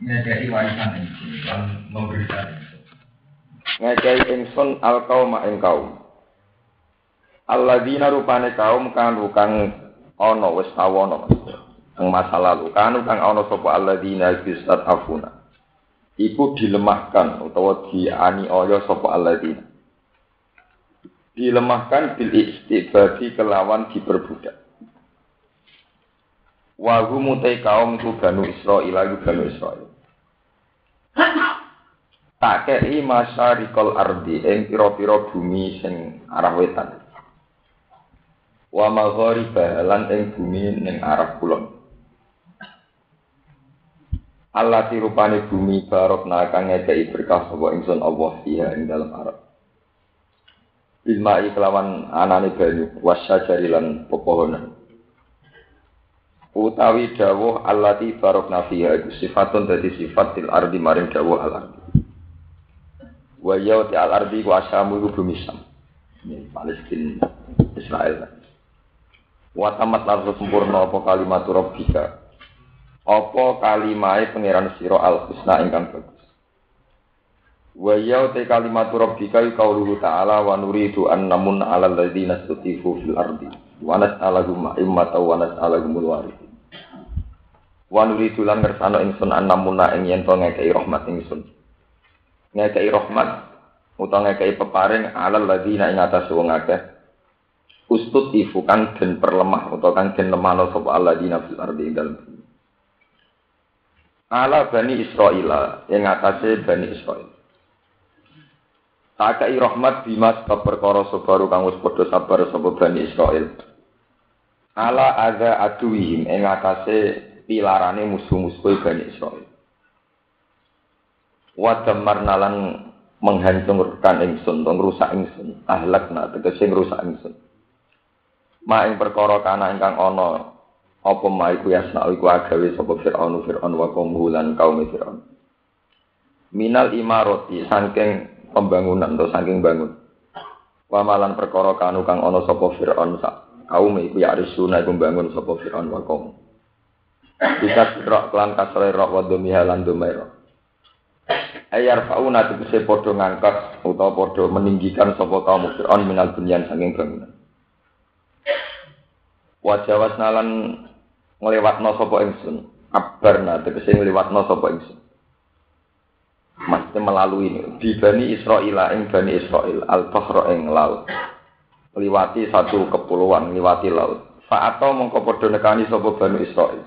ngekei warisan itu dan memberikan ngekei ingsun al kaum ing kaum. Alladzina rupane kaum kang kang ana wis sawono ing masa lalu. Kanu kang ana sapa alladzina bisat afuna iku dilemahkan utawa dianiaya sapa alladzina. Dilemahkan bil istibadi kelawan diperbudak. Wa hum kaum ku banu Israil iku banu Israil tak kei masyarikal ardi ing pira-pira bumi sing arah wetan. Wa maghariba lan ing bumi ning arah kulon. Allah rupane bumi barokna kang ngekei berkah sapa ingsun Allah iya ing dalam arep. Bilma kelawan anane banyu wasyajari lan pepohonan utawi dawuh allati barokna fiha iku sifatun dadi sifat til ardi maring dawuh al ardi. Wa yauti al ardi wa asyamu iku bumi sam Palestina Israel. Wa tamat lalu sempurna apa kalimat rabbika? Apa kalimahe pangeran sira al husna ingkang bagus? Wa yauti kalimat rabbika qauluhu ta'ala wa nuridu an namun ala alladziina stutifu fil ardi wa nas'alahum immata wa nas'alahumul warithin wa nuridu lan ngersano ingsun namuna ing yen to ngekei rahmat ingsun ngekei rahmat utawa ngekei peparing alal ladina ing atas wong akeh. Ustut ifu kang den perlemah utawa kang den lemahno sapa alladzina fil ardi dalem ala bani Israila ing atase bani Israil. Takai rahmat bima sebab perkara sabaru kang wis padha sabar sapa bani Israil ala ada aduwihim ing atase pilarane musuh-musuh bani Israil. Wa damarna lan menghancurkan ingsun ngrusak ingsun ahlakna tegese ngrusak ingsun. Ma ing perkara kana ingkang ana apa ma iku yasna iku agawe sapa Firaun Firaun wa kaum lan kaum Firaun. Minal imaroti saking pembangunan atau saking bangun. Wa malan perkara kanu kang ana sapa Firaun sak kaum iku ya arisuna iku bangun sapa Firaun wa kaum bisa rok kelan kasre rok wa domihalan domairo ayar fauna tegese padha ngangkat utawa padha meninggikan sapa kaum Fir'aun minal bunyan saking bangunan. Wajawas nalan nglewatno sapa ingsun. Abarna tegese nglewatno sapa ingsun. Maksudnya melalui ini. Di Bani Israel, ing Bani Israel, al-Bahra ing laut. Liwati satu kepulauan, liwati laut. Fa'ato mongko padha nekani sapa Bani Israel.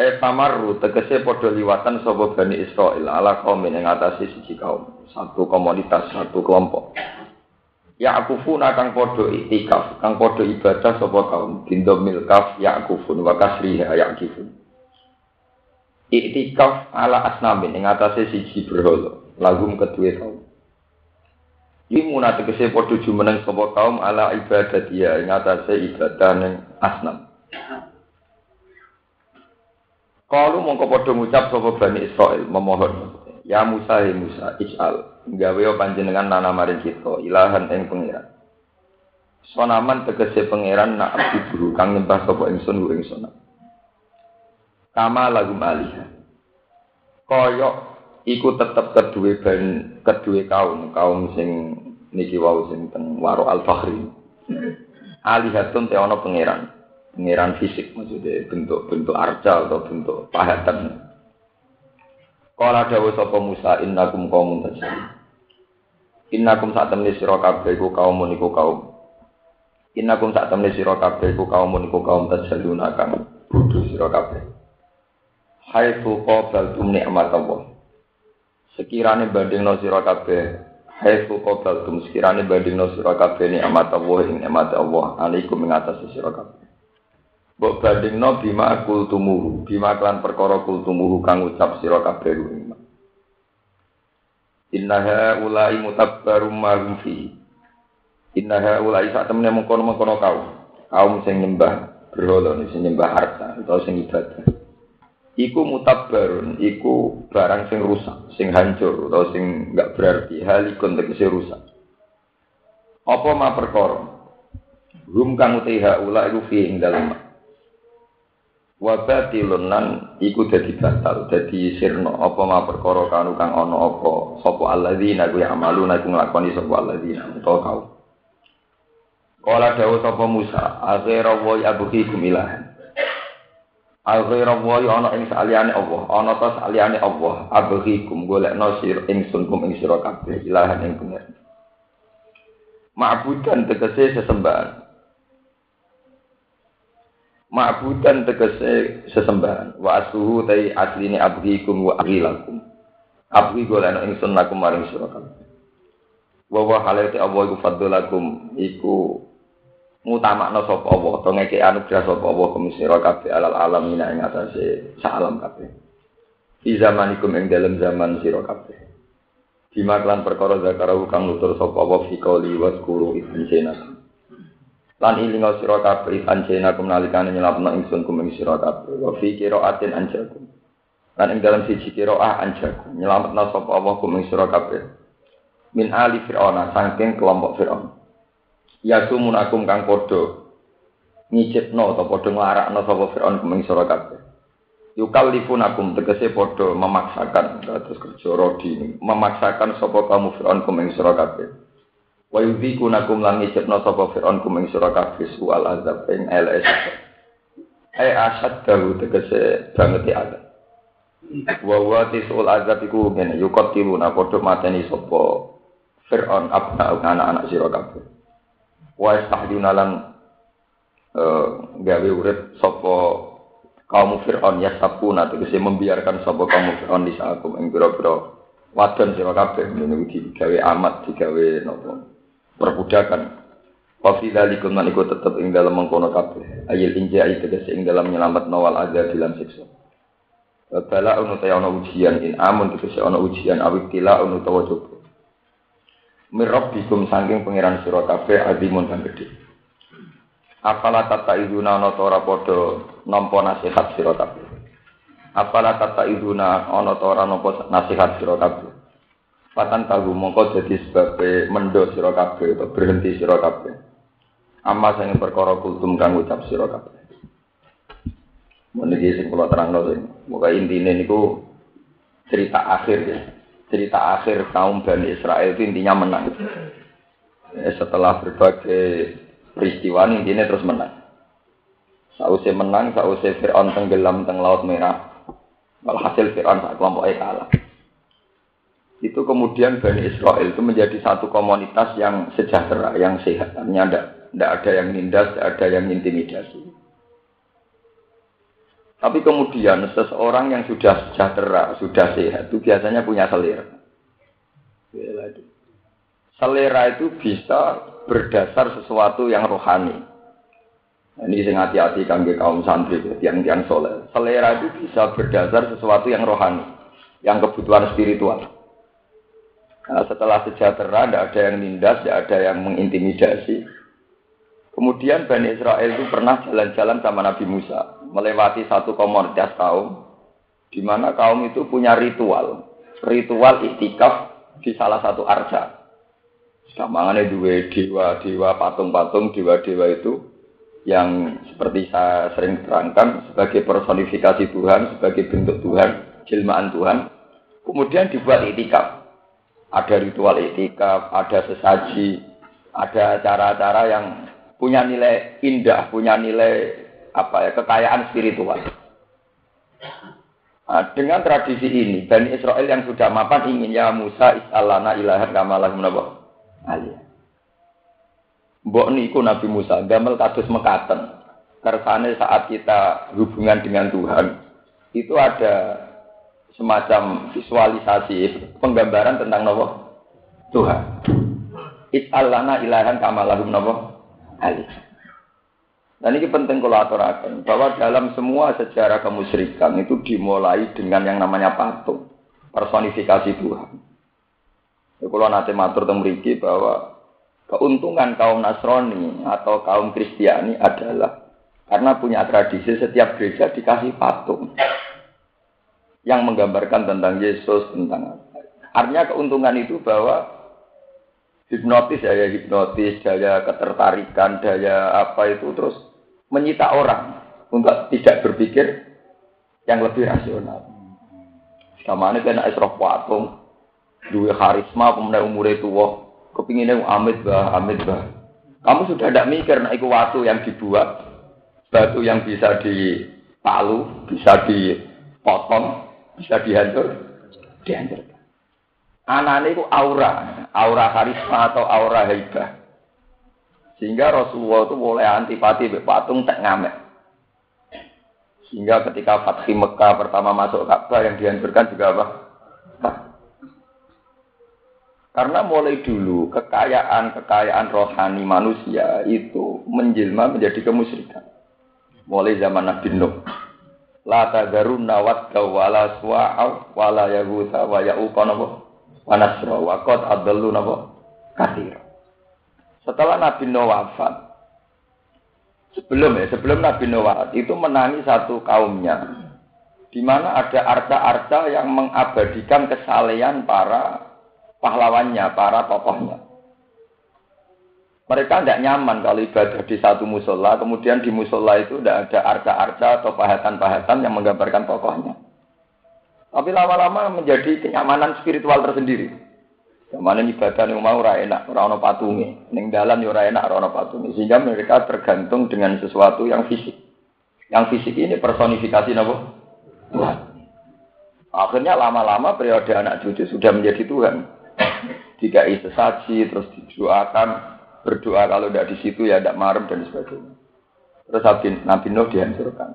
Eh pamaru tegese padha liwatan sapa Bani Israil ala kaum ing ngatasi siji kaum, satu komunitas, satu kelompok. Ya akufun kang padha itikaf, kang padha ibadah sapa kaum, bindo milkaf ya ya akifun. Iktikaf ala asnamin ing atase siji berhala, lagum kedue kaum. Limuna tegese padha jumeneng sapa kaum ala ibadah dia ing atase ibadah ning asnam. Kalau mongko padha ngucap sapa Bani Israil memohon, ya Musa ya Musa, ij'al gawe panjenengan nana maring kita ilahan ing pangeran. Sonaman tegese pangeran nak abdi kang nyembah sapa ingsun ku ingsun. Kama lagu alihah. Kaya iku tetep kedue ban kedue kaum, kaum sing niki wau sing teng waro al-fakhri. Alihatun te ana pangeran pengiran fisik maksudnya bentuk-bentuk arca atau bentuk pahatan. Kala dawu sapa Musa innakum qaumun tajhalun. Innakum sak temne sira kabeh iku kaum iku kaum. Innakum sak temne sira kabeh iku kaum iku kaum tajhalun akan bodho sira kabeh. Haitsu qabaltum nikmat Allah. Sekirane bandingno sira kabeh Haitsu qabaltum sekirane bandingno sira kabeh nikmat Allah ing nikmat Allah alaikum ing atas sira kabeh. Mbok bandingno bima kultumuhu, bima klan perkara kultumuhu kang ucap sira kabeh iman. Innaha ulai mutabbarum ma hum fi. Innaha ulai sak temene mengkono-mengkono kaum. Kaum sing nyembah berhala sing nyembah harta atau sing ibadah. Iku mutabbarun, iku barang sing rusak, sing hancur atau sing enggak berarti halikun tegese rusak. Apa ma perkara? Hum kang utiha ula iku fi ing dalem. Wa batilun iku dadi batal, dadi sirna apa ma perkara kanu kang ana apa sapa alladzina ku amaluna iku nglakoni sapa alladzina utawa kaum. Kala dawuh sapa Musa, akhira wa abghikum ilahan. Akhira wa ana ing saliyane Allah, ana ta saliyane Allah, abghikum golekno sir ingsun kum ing sira kabeh ilahan ing bener. Ma'budan tegese sesembahan. Ma'budan tegese sesembahan. Wa asuhu tai asline abghikum wa aghilakum. Abghi golekno ingsun lakum maring sira kabeh. Wa wa halati Allah iku fadlakum iku ngutamakno sapa Allah to ngeke anugerah sapa Allah kumisira kabeh alal alamin ing atase salam kabeh. Di zamanikum ing dalam zaman sira kabeh. Bima klan perkara zakarahu kang nutur sapa Allah fi qouli wa zkuru ibn sena lan ilinga sira kabeh ibn sena kum nalikane nyelapno ingsun kum ing sira kabeh. Wa fi qiraatin anjakum. Lan ing dalam siji qiraah anjakum nyelametno sapa Allah kum ing sira kabeh. Min ali fir'auna saking kelompok fir'aun ya sumunakum kang padha ngicipno atau padha nglarakno sapa Firaun kuming sira kabeh. Yukallifunakum tegese padha memaksakan terus kerja rodi memaksakan sapa kamu Firaun kuming sira kabeh. Wa yudhikunakum lan ngicipno sapa Firaun kuming sira kabeh sual azab ing LS ai asad dalu tegese banget ya ada wa wa tisul azab iku ngene yukatiluna padha mateni sapa Fir'aun abna anak-anak sira kabeh wa istahduna lan uh, gawe urip sapa kaum Fir'aun ya sapuna tegese membiarkan sapa kaum Fir'aun di saat ing pira-pira wadon sira kabeh niku digawe amat digawe napa perbudakan. Wa fi dzalikum man iku tetep ing dalam mengkono kabeh. Ayil injai tegese ing dalam nyelamet nawal azab dilan siksa. Bala unu ta ana ujian in amun tegese ana ujian awit tila unu tawa coba mirabbikum saking pangeran sira kabeh azimun kang gedhe apala tata iduna ta ora padha nampa nasihat sira kabeh apala tata iduna ana ta ora nampa nasihat sira kabeh patan tahu mongko dadi sebabe mendo sira kabeh atau berhenti sira kabeh amma sing perkara kultum kang ucap sira kabeh Meniki sing kula terangno sing moga intine niku cerita akhir ya cerita akhir kaum Bani Israel itu intinya menang. Ya, setelah berbagai peristiwa intinya terus menang. Sausai menang, sausai Fir'aun tenggelam teng Laut Merah. Walhasil Fir'aun saat kelompoknya kalah. Itu kemudian Bani Israel itu menjadi satu komunitas yang sejahtera, yang sehat. Tidak ada yang nindas, tidak ada yang intimidasi. Tapi kemudian seseorang yang sudah sejahtera, sudah sehat, itu biasanya punya selera. Selera itu bisa berdasar sesuatu yang rohani. Ini sing hati-hati kangge kaum santri, yang yang soleh. Selera itu bisa berdasar sesuatu yang rohani, yang kebutuhan spiritual. Nah, setelah sejahtera, tidak ada yang nindas, tidak ada yang mengintimidasi. Kemudian Bani Israel itu pernah jalan-jalan sama Nabi Musa melewati satu komunitas kaum di mana kaum itu punya ritual. Ritual itikaf di salah satu arca. Gampangnya dua dewa dewa patung-patung dewa-dewa itu yang seperti saya sering terangkan sebagai personifikasi Tuhan sebagai bentuk Tuhan jelmaan Tuhan. Kemudian dibuat itikaf ada ritual itikaf ada sesaji ada cara-cara yang punya nilai indah punya nilai apa ya kekayaan spiritual. Nah, dengan tradisi ini, Bani Israel yang sudah mapan ingin ya Musa is'alana ilahan kamalah menapa? Aliyah. Mbok niku Nabi Musa gamel kados mekaten. Kersane saat kita hubungan dengan Tuhan, itu ada semacam visualisasi penggambaran tentang nopo Tuhan. Is'alana ilahan kamalah menapa? Aliyah. Dan ini penting kalau aturakan bahwa dalam semua sejarah kemusyrikan itu dimulai dengan yang namanya patung, personifikasi Tuhan. Ya, kalau nanti matur temriki bahwa keuntungan kaum Nasrani atau kaum Kristiani adalah karena punya tradisi setiap gereja dikasih patung yang menggambarkan tentang Yesus, tentang artinya keuntungan itu bahwa hipnotis daya hipnotis, daya ketertarikan, daya apa itu terus menyita orang untuk tidak berpikir yang lebih rasional. Sama ini kena esroh patung, duwe karisma pemenang umure tua kepinginnya amit bah amit bah kamu sudah tidak mikir nak iku watu yang dibuat batu yang bisa dipalu bisa dipotong bisa dihancur dihancur anaknya itu aura aura karisma atau aura hebat sehingga Rasulullah itu boleh antipati patung tak ngamek sehingga ketika Fatih Mekah pertama masuk Ka'bah yang dihancurkan juga apa? Karena mulai dulu kekayaan-kekayaan rohani manusia itu menjelma menjadi kemusyrikan. Mulai zaman Nabi Nuh. La tadarunna wadda wala suwa'aw wala yahuta wa ya'uqa napa wa nasra wa qad adallu napa kathir. Setelah Nabi Nuh wafat, sebelum ya, sebelum Nabi Nuh wafat itu menangi satu kaumnya di mana ada arca-arca yang mengabadikan kesalehan para pahlawannya, para tokohnya. Mereka tidak nyaman kalau ibadah di satu musola, kemudian di musola itu tidak ada arca-arca atau pahatan-pahatan yang menggambarkan tokohnya. Tapi lama-lama menjadi kenyamanan spiritual tersendiri. Ke mana ibadah yang mau ora enak, ora ono patunge. Ning dalan yo ora enak, ora ono patunge. Sehingga mereka tergantung dengan sesuatu yang fisik. Yang fisik ini personifikasi napa? Akhirnya lama-lama periode anak cucu sudah menjadi Tuhan jika sesaji terus didoakan berdoa kalau tidak di situ ya tidak marem dan sebagainya. Terus Nabi Nuh dihancurkan.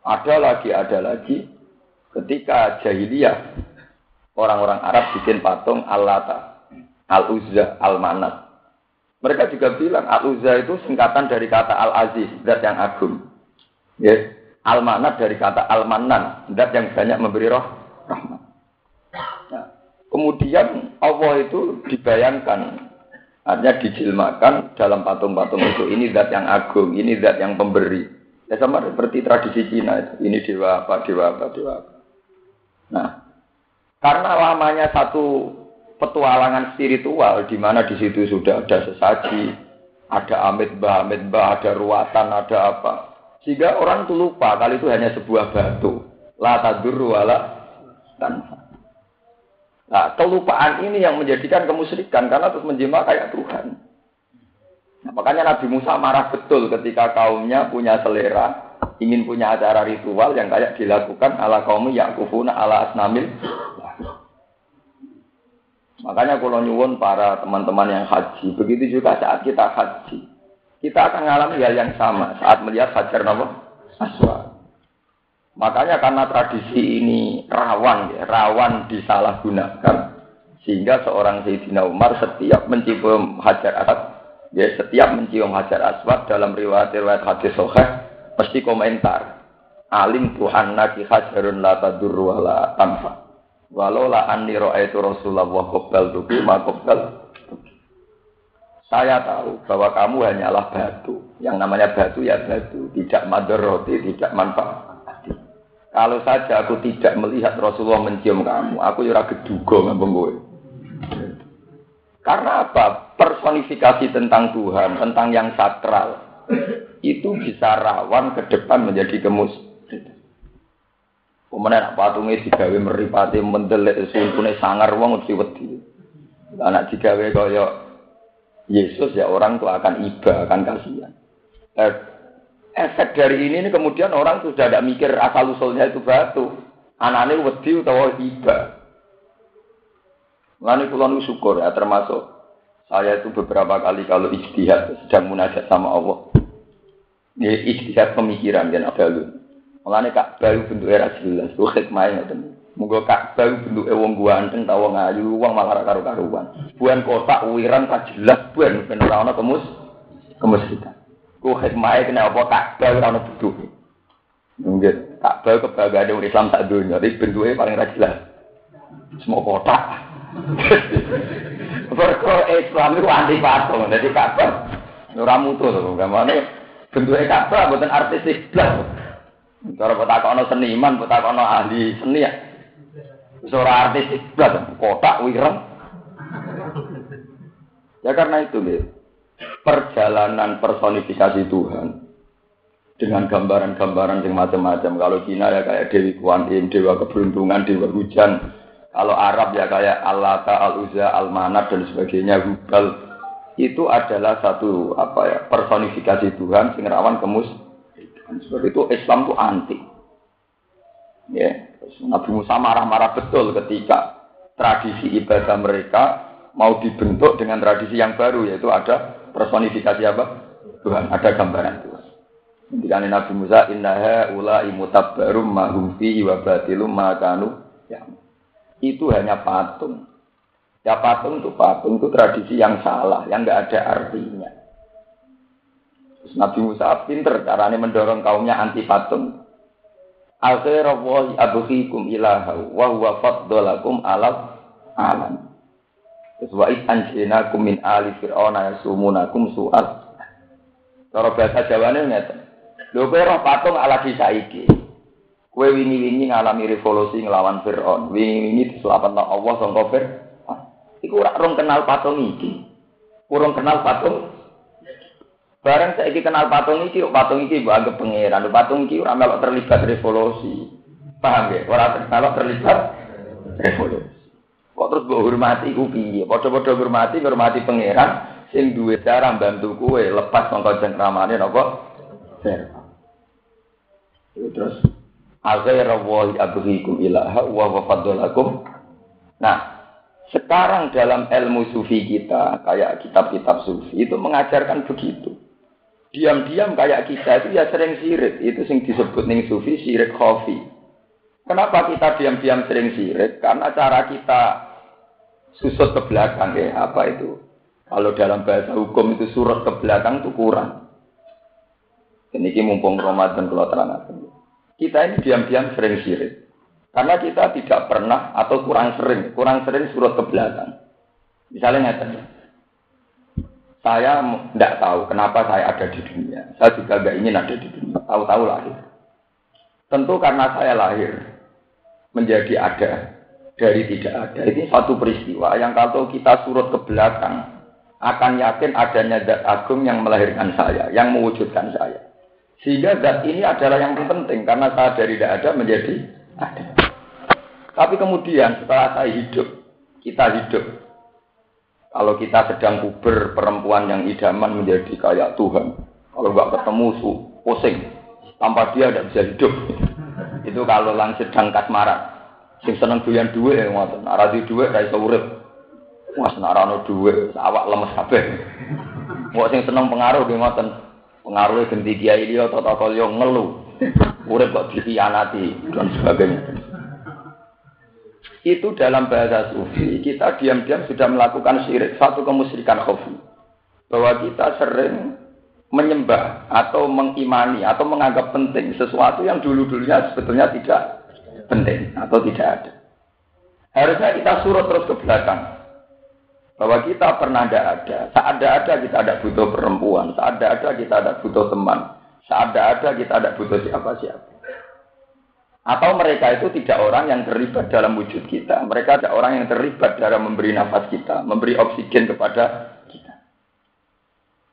Ada lagi, ada lagi. Ketika jahiliyah, orang-orang Arab bikin patung Al-Lata, Al-Uzza, Al-Manat. Mereka juga bilang Al-Uzza itu singkatan dari kata Al-Aziz, zat yang agung. Ya. Al-Manat dari kata Al-Manan, zat yang banyak memberi roh rahmat. Kemudian Allah itu dibayangkan, artinya dijilmakan dalam patung-patung itu. Ini zat yang agung, ini zat yang pemberi. Ya sama seperti tradisi Cina itu. Ini dewa apa, dewa apa, dewa apa. Nah, karena lamanya satu petualangan spiritual di mana di situ sudah ada sesaji, ada amit bah, amit bah, ada ruatan, ada apa. Sehingga orang itu lupa kali itu hanya sebuah batu. La tadur wala tanfa. Nah, kelupaan ini yang menjadikan kemusyrikan karena terus menjema kayak Tuhan. Nah, makanya Nabi Musa marah betul ketika kaumnya punya selera, ingin punya acara ritual yang kayak dilakukan ala kaum yakufuna ala asnamil. Makanya kalau nyuwun para teman-teman yang haji, begitu juga saat kita haji, kita akan mengalami hal yang sama saat melihat hajar nama aswa. Makanya karena tradisi ini rawan, ya, rawan disalahgunakan, sehingga seorang Sayyidina Umar setiap mencium hajar aswad, ya setiap mencium hajar aswad dalam riwayat-riwayat hadis sahih pasti komentar, alim Tuhan naki hajarun la tadur wa la tanfa. Walau la anni ra'aitu Rasulullah qabbal tuki ma qabbal saya tahu bahwa kamu hanyalah batu. Yang namanya batu ya batu, tidak roti, tidak manfaat. Kalau saja aku tidak melihat Rasulullah mencium kamu, aku ya ora geduga ngambung kowe. Karena apa? Personifikasi tentang Tuhan, tentang yang sakral, itu bisa rawan ke depan menjadi kemus. Kemudian patungnya digawe meripati mendelik sumpune sangar wong mesti wedi. Anak digawe kaya Yesus ya orang tuh akan iba, akan kasihan. Eh, efek dari ini, ini kemudian orang sudah tidak mikir asal usulnya itu batu. Anaknya wedi utawa tiba. Lalu pulau syukur ya termasuk saya itu beberapa kali kalau istihad sedang munajat sama Allah. Ya istihad pemikiran dan ada lu. Mulane kak baru bentuk era jelas, tuh hikmahnya ngoten. Moga kak baru bentuk wong ganteng tahu ngayu, uang malah karu karuan. Buan kotak wiran tak jelas, buan ben ora kemus kemus kita. Ku hikmahnya kena apa Ka'bah ora ono bentuke. Nggih, Ka'bah kebanggaan orang Islam tak dunia, tapi bentuknya paling ra jelas. Semua kotak. Mergo Islam itu anti patung, jadi Ka'bah ora mutu to, gamane bentuke Ka'bah mboten artistik blas. Cara potakono seniman, potakono ahli seni ya. Wis ora artistik blas, kotak wireng. Ya karena itu, gitu. perjalanan personifikasi Tuhan dengan gambaran-gambaran yang macam-macam. Kalau Cina ya kayak Dewi Kuan Im, Dewa Keberuntungan, Dewa Hujan, kalau Arab ya kayak Allah Al-Uzza, Al-Manat dan sebagainya, Hubal. Itu adalah satu apa ya personifikasi Tuhan sing rawan kemus. Sebab itu Islam itu anti. Ya, Nabi Musa marah-marah betul ketika tradisi ibadah mereka mau dibentuk dengan tradisi yang baru yaitu ada personifikasi apa? Tuhan, ada gambaran Tuhan. Ketika Nabi Musa innaha ula imutabbarum mahum fihi wa ma ya itu hanya patung. Ya patung itu patung itu tradisi yang salah, yang nggak ada artinya. Terus Nabi Musa pinter caranya mendorong kaumnya anti patung. Akhirallahi abghikum ilaha wa huwa faddalakum ala alam. Terus wa anjinakum min ali fir'auna yasumunakum su'al. Cara bahasa Jawane ngeten. Lho kowe roh patung ala disaiki. Kue wingi-wingi ngalami revolusi ngelawan Fir'aun. Wingi-wingi diselamatkan Allah sangka Fir'aun. Iku ora rong kenal patung iki. Kurang kenal patung. Bareng saya kenal patung iki, patung iki mbok anggap pangeran. Patung iki ora melok terlibat revolusi. Paham ya? Ora melok terlibat revolusi. Kok terus mbok hormati ku piye? Padha-padha hormati, hormati pangeran sing duwe cara bantu kue lepas sangka jengkramane napa? Terus Aghaira wahi abghikum ilaha wa wafadolakum. Nah, sekarang dalam ilmu sufi kita, kayak kitab-kitab sufi, itu mengajarkan begitu. Diam-diam kayak kita itu ya sering sirik. Itu sing disebut ning sufi sirik khofi. Kenapa kita diam-diam sering sirik? Karena cara kita susut ke belakang ya, apa itu? Kalau dalam bahasa hukum itu surut ke belakang itu kurang. Ini mumpung Ramadan kalau terang kita ini diam-diam sering sirik. Karena kita tidak pernah atau kurang sering, kurang sering surut ke belakang. Misalnya nyata, saya tidak tahu kenapa saya ada di dunia. Saya juga tidak ingin ada di dunia. Tahu-tahu lahir. Tentu karena saya lahir menjadi ada dari tidak ada. Ini satu peristiwa yang kalau kita surut ke belakang akan yakin adanya zat agung yang melahirkan saya, yang mewujudkan saya. Sehingga zat ini adalah yang penting karena saya dari tidak ada menjadi ada. Tapi kemudian setelah saya hidup, kita hidup. Kalau kita sedang puber perempuan yang idaman menjadi kayak Tuhan. Kalau nggak ketemu su, pusing. Tanpa dia tidak bisa hidup. Itu kalau lang sedang kasmaran. Sing seneng doyan duwe ya ngoten. Ora di duwe ra iso urip. Wah, senarano duwe, awak lemes kabeh. Wong sing seneng pengaruh nggih ngoten pengaruhnya ganti kiai dia atau tokol yang ngeluh urip kok dikhianati dan sebagainya itu dalam bahasa sufi kita diam-diam sudah melakukan syirik satu kemusyrikan khafi bahwa kita sering menyembah atau mengimani atau menganggap penting sesuatu yang dulu-dulunya sebetulnya tidak penting atau tidak ada harusnya kita surut terus ke belakang bahwa kita pernah tidak ada. Saat ada ada kita ada butuh perempuan. Saat ada ada kita ada butuh teman. Saat ada ada kita ada butuh siapa-siapa. Atau mereka itu tidak orang yang terlibat dalam wujud kita. Mereka ada orang yang terlibat dalam memberi nafas kita, memberi oksigen kepada kita.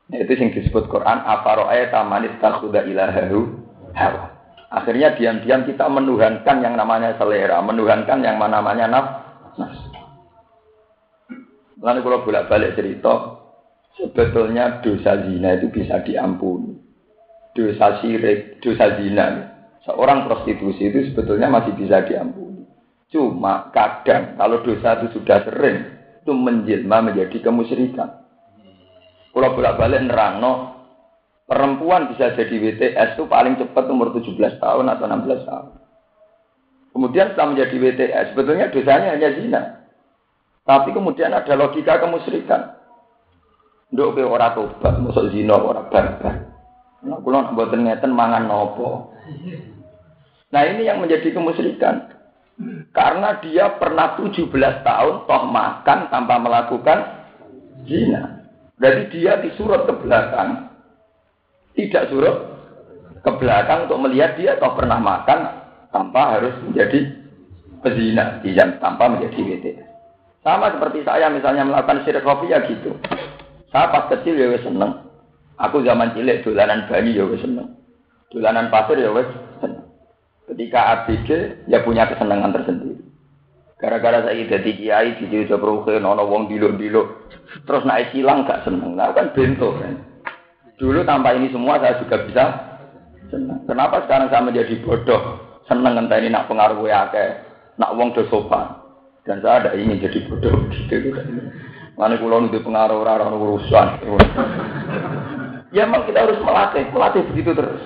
Nah, itu yang disebut Quran. Afaro'ayta manis takhuda ilahahu hawa. Akhirnya diam-diam kita menuhankan yang namanya selera, menuhankan yang namanya nafas. Lalu kalau bolak-balik cerita, sebetulnya dosa zina itu bisa diampuni. Dosa sirik, dosa zina, seorang prostitusi itu sebetulnya masih bisa diampuni. Cuma kadang kalau dosa itu sudah sering, itu menjelma menjadi kemusyrikan. Kalau bolak-balik nerangno, perempuan bisa jadi WTS itu paling cepat umur 17 tahun atau 16 tahun. Kemudian setelah menjadi WTS, sebetulnya dosanya hanya zina. Tapi kemudian ada logika kemusyrikan. Nduk ke ora tobat, musuh zina ora barbar. Nah, kula mboten ngeten mangan nopo. Nah, ini yang menjadi kemusyrikan. Karena dia pernah 17 tahun toh makan tanpa melakukan zina. Berarti dia disuruh ke belakang. Tidak suruh ke belakang untuk melihat dia toh pernah makan tanpa harus menjadi pezina, tidak tanpa menjadi WT. Sama seperti saya misalnya melakukan syirik kopi ya gitu. Saya pas kecil ya seneng. Aku zaman cilik dolanan bayi ya seneng. Dolanan pasir ya wes seneng. Ketika ABG ya punya kesenangan tersendiri. Gara-gara saya jadi kiai, jadi udah peruhe, nono wong dilo-dilo. Terus naik silang gak seneng. Nah kan bentuk kan. Dulu tanpa ini semua saya juga bisa senang. Kenapa sekarang saya menjadi bodoh? Seneng ini nak pengaruh akeh, nak wong do sopan. Dan saya ada ingin jadi bodoh gitu kan. Mana kulo itu pengaruh orang urusan. Ya memang kita harus melatih, melatih begitu terus.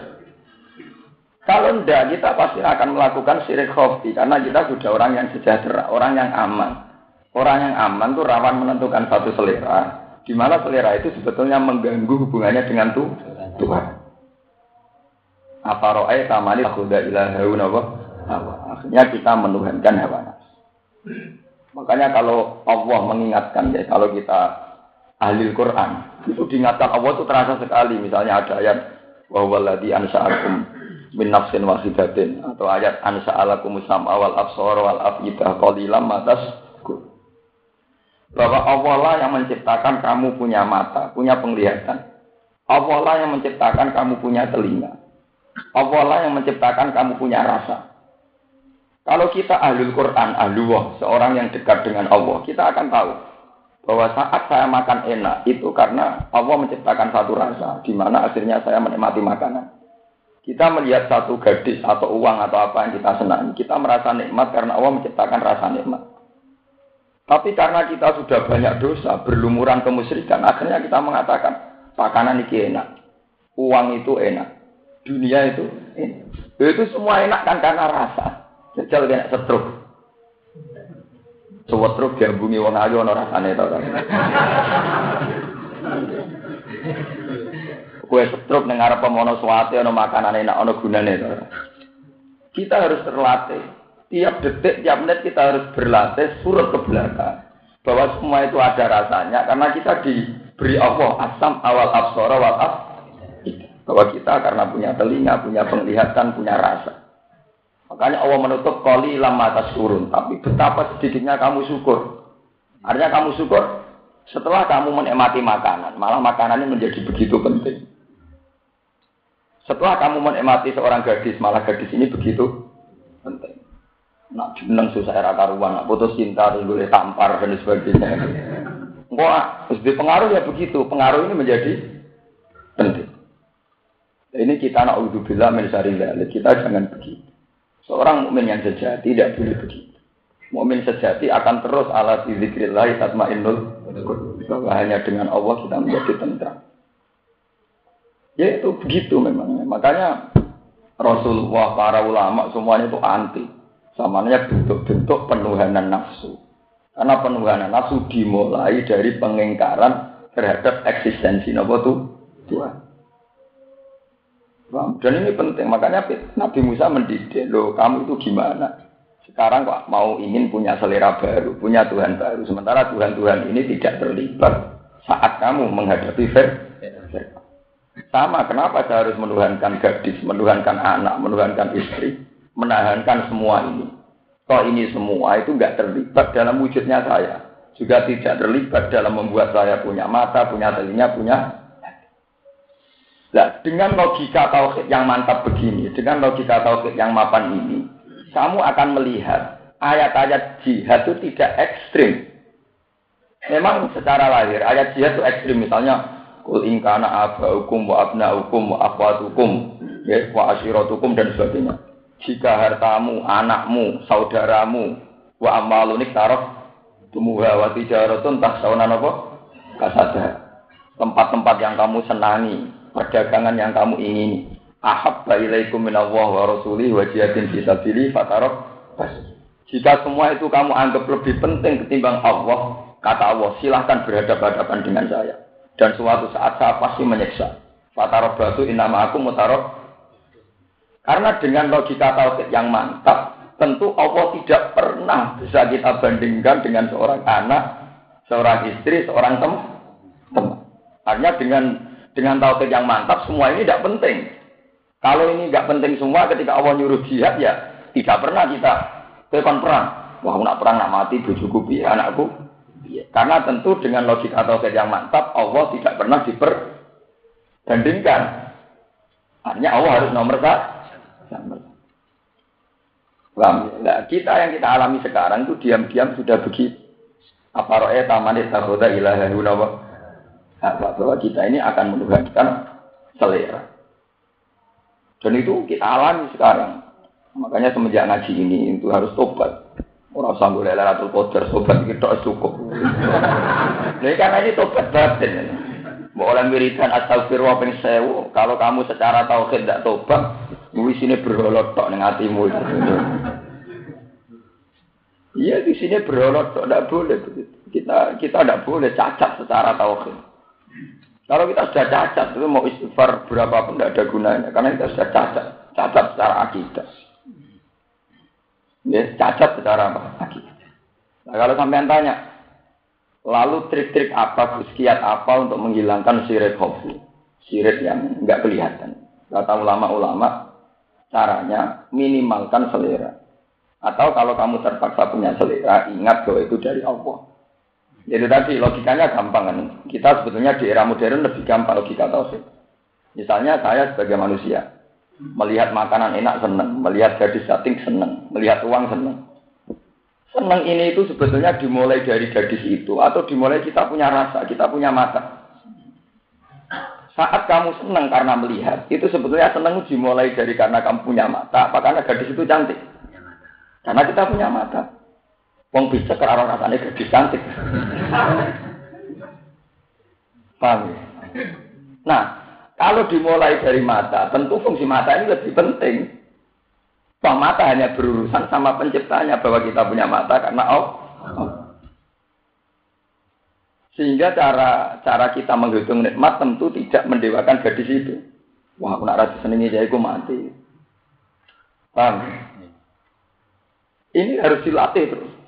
Kalau tidak, kita pasti akan melakukan syirik khofi karena kita sudah orang yang sejahtera, orang yang aman. Orang yang aman itu rawan menentukan satu selera, di mana selera itu sebetulnya mengganggu hubungannya dengan Tuhan. Apa ro'ay tamani kuda ilahauna Akhirnya kita menuhankan hawa. Makanya kalau Allah mengingatkan ya, kalau kita ahli Quran, itu diingatkan Allah itu terasa sekali. Misalnya ada ayat, bahwa ladhi ansa'akum min nafsin wahidatin atau ayat ansa alakum sam'a wal absar wal afidah qalilam matas bahwa Allah lah yang menciptakan kamu punya mata, punya penglihatan. Allah lah yang menciptakan kamu punya telinga. Allah lah yang menciptakan kamu punya rasa. Kalau kita ahlul Quran, ahlullah, seorang yang dekat dengan Allah, kita akan tahu bahwa saat saya makan enak itu karena Allah menciptakan satu rasa, di mana akhirnya saya menikmati makanan. Kita melihat satu gadis atau uang atau apa yang kita senangi, kita merasa nikmat karena Allah menciptakan rasa nikmat. Tapi karena kita sudah banyak dosa, berlumuran kemusyrikan, akhirnya kita mengatakan, makanan ini enak, uang itu enak, dunia itu enak. Itu semua enak kan karena rasa. Jajal kena setruk. Sewetruk diambungi wong ayu ana rasane to kue setruk dengar apa mono suwate ono makanan enak ono gunane to. Kita harus terlatih. Tiap detik, tiap menit kita harus berlatih surut ke belakang. Bahwa semua itu ada rasanya karena kita diberi Allah asam awal absara wal af. Bahwa kita karena punya telinga, punya penglihatan, punya rasa. Makanya Allah menutup koli lama atas turun. Tapi betapa sedikitnya kamu syukur. Artinya kamu syukur setelah kamu menikmati makanan. Malah makanan ini menjadi begitu penting. Setelah kamu menikmati seorang gadis, malah gadis ini begitu penting. Nak jeneng susah era karuan, nak putus cinta, boleh tampar dan sebagainya. Wah, di pengaruh ya begitu. Pengaruh ini menjadi penting. Ini kita nak udzubillah min Kita jangan begitu. Seorang mukmin yang sejati tidak boleh begitu. Mukmin sejati akan terus ala zikrillah tatmainnul bahwa hanya dengan Allah kita menjadi tentram. Ya itu begitu memang. Makanya Rasulullah, para ulama semuanya itu anti. Samanya bentuk-bentuk penuhanan nafsu. Karena penuhanan nafsu dimulai dari pengingkaran terhadap eksistensi Nabi Tuhan. Dan ini penting, makanya Nabi Musa mendidik, loh kamu itu gimana? Sekarang kok mau ingin punya selera baru, punya Tuhan baru. Sementara Tuhan-Tuhan ini tidak terlibat saat kamu menghadapi Fir'aun. Sama, kenapa saya harus menuhankan gadis, menuhankan anak, menuhankan istri, menahankan semua ini. Kalau ini semua itu nggak terlibat dalam wujudnya saya. Juga tidak terlibat dalam membuat saya punya mata, punya telinga, punya Nah, dengan logika tauhid yang mantap begini, dengan logika tauhid yang mapan ini, kamu akan melihat ayat-ayat jihad itu tidak ekstrim. Memang secara lahir ayat jihad itu ekstrim, misalnya Kul ingkana hukum wa hukum wa akhwatukum ya, wa hukum dan sebagainya. Jika hartamu, anakmu, saudaramu, wa amalunik taruh tumuha wa tijaratun tahsaunan apa? Kasada. Tempat-tempat yang kamu senangi, perdagangan yang kamu ingini. Ahabba ilaikum minallah wa rasulih wa jihadin fisabili fatarok Jika semua itu kamu anggap lebih penting ketimbang Allah, kata Allah, silahkan berhadapan-hadapan dengan saya dan suatu saat saya pasti menyiksa. Fatarok batu inama aku mutarok. Karena dengan logika tauhid yang mantap, tentu Allah tidak pernah bisa kita bandingkan dengan seorang anak, seorang istri, seorang teman. Artinya dengan dengan tauhid yang mantap semua ini tidak penting. Kalau ini nggak penting semua ketika Allah nyuruh jihad ya tidak pernah kita tekan perang. Wah, nak perang nak mati bujuku bi anakku. Karena tentu dengan logika tauhid yang mantap Allah tidak pernah diperbandingkan. Artinya Allah harus nomor satu. Nah, kita yang kita alami sekarang itu diam-diam sudah begitu. Apa roe taman ilaha ilaha bahwa kita ini akan menuhankan selera. Dan itu kita alami sekarang. Makanya semenjak ngaji ini itu harus tobat. Orang sanggup atau kotor, tobat kita cukup. Nah, karena ini tobat batin. Mau orang wiridan astagfirullah ping sewu. Kalau kamu secara tauhid tidak tobat, di sini berholot tok ning. Iya di sini berholot tok tidak boleh Kita kita tidak boleh cacat secara tauhid. Kalau kita sudah cacat, itu mau istighfar berapapun tidak ada gunanya. Karena kita sudah cacat. Cacat secara akidah. Ya, cacat secara apa? Akidah. Nah, kalau sampean tanya, lalu trik-trik apa, kiat apa untuk menghilangkan sirik hobi? Sirik yang nggak kelihatan. Kata ulama-ulama, caranya minimalkan selera. Atau kalau kamu terpaksa punya selera, ingat bahwa itu dari Allah. Jadi tadi logikanya gampang kan. Kita sebetulnya di era modern lebih gampang logika tauhid. Misalnya saya sebagai manusia melihat makanan enak seneng, melihat gadis cantik seneng, melihat uang seneng. Seneng ini itu sebetulnya dimulai dari gadis itu atau dimulai kita punya rasa, kita punya mata. Saat kamu seneng karena melihat, itu sebetulnya seneng dimulai dari karena kamu punya mata, apa karena gadis itu cantik? Karena kita punya mata. Wong bisa arah rasanya gadis cantik. Paham? Ya? Nah, kalau dimulai dari mata, tentu fungsi mata ini lebih penting. Toh mata hanya berurusan sama penciptanya bahwa kita punya mata karena oh, oh. Sehingga cara cara kita menghitung nikmat tentu tidak mendewakan gadis itu. Wah, aku nak rasa senengnya jadi aku mati. Paham? Ya? Ini harus dilatih terus.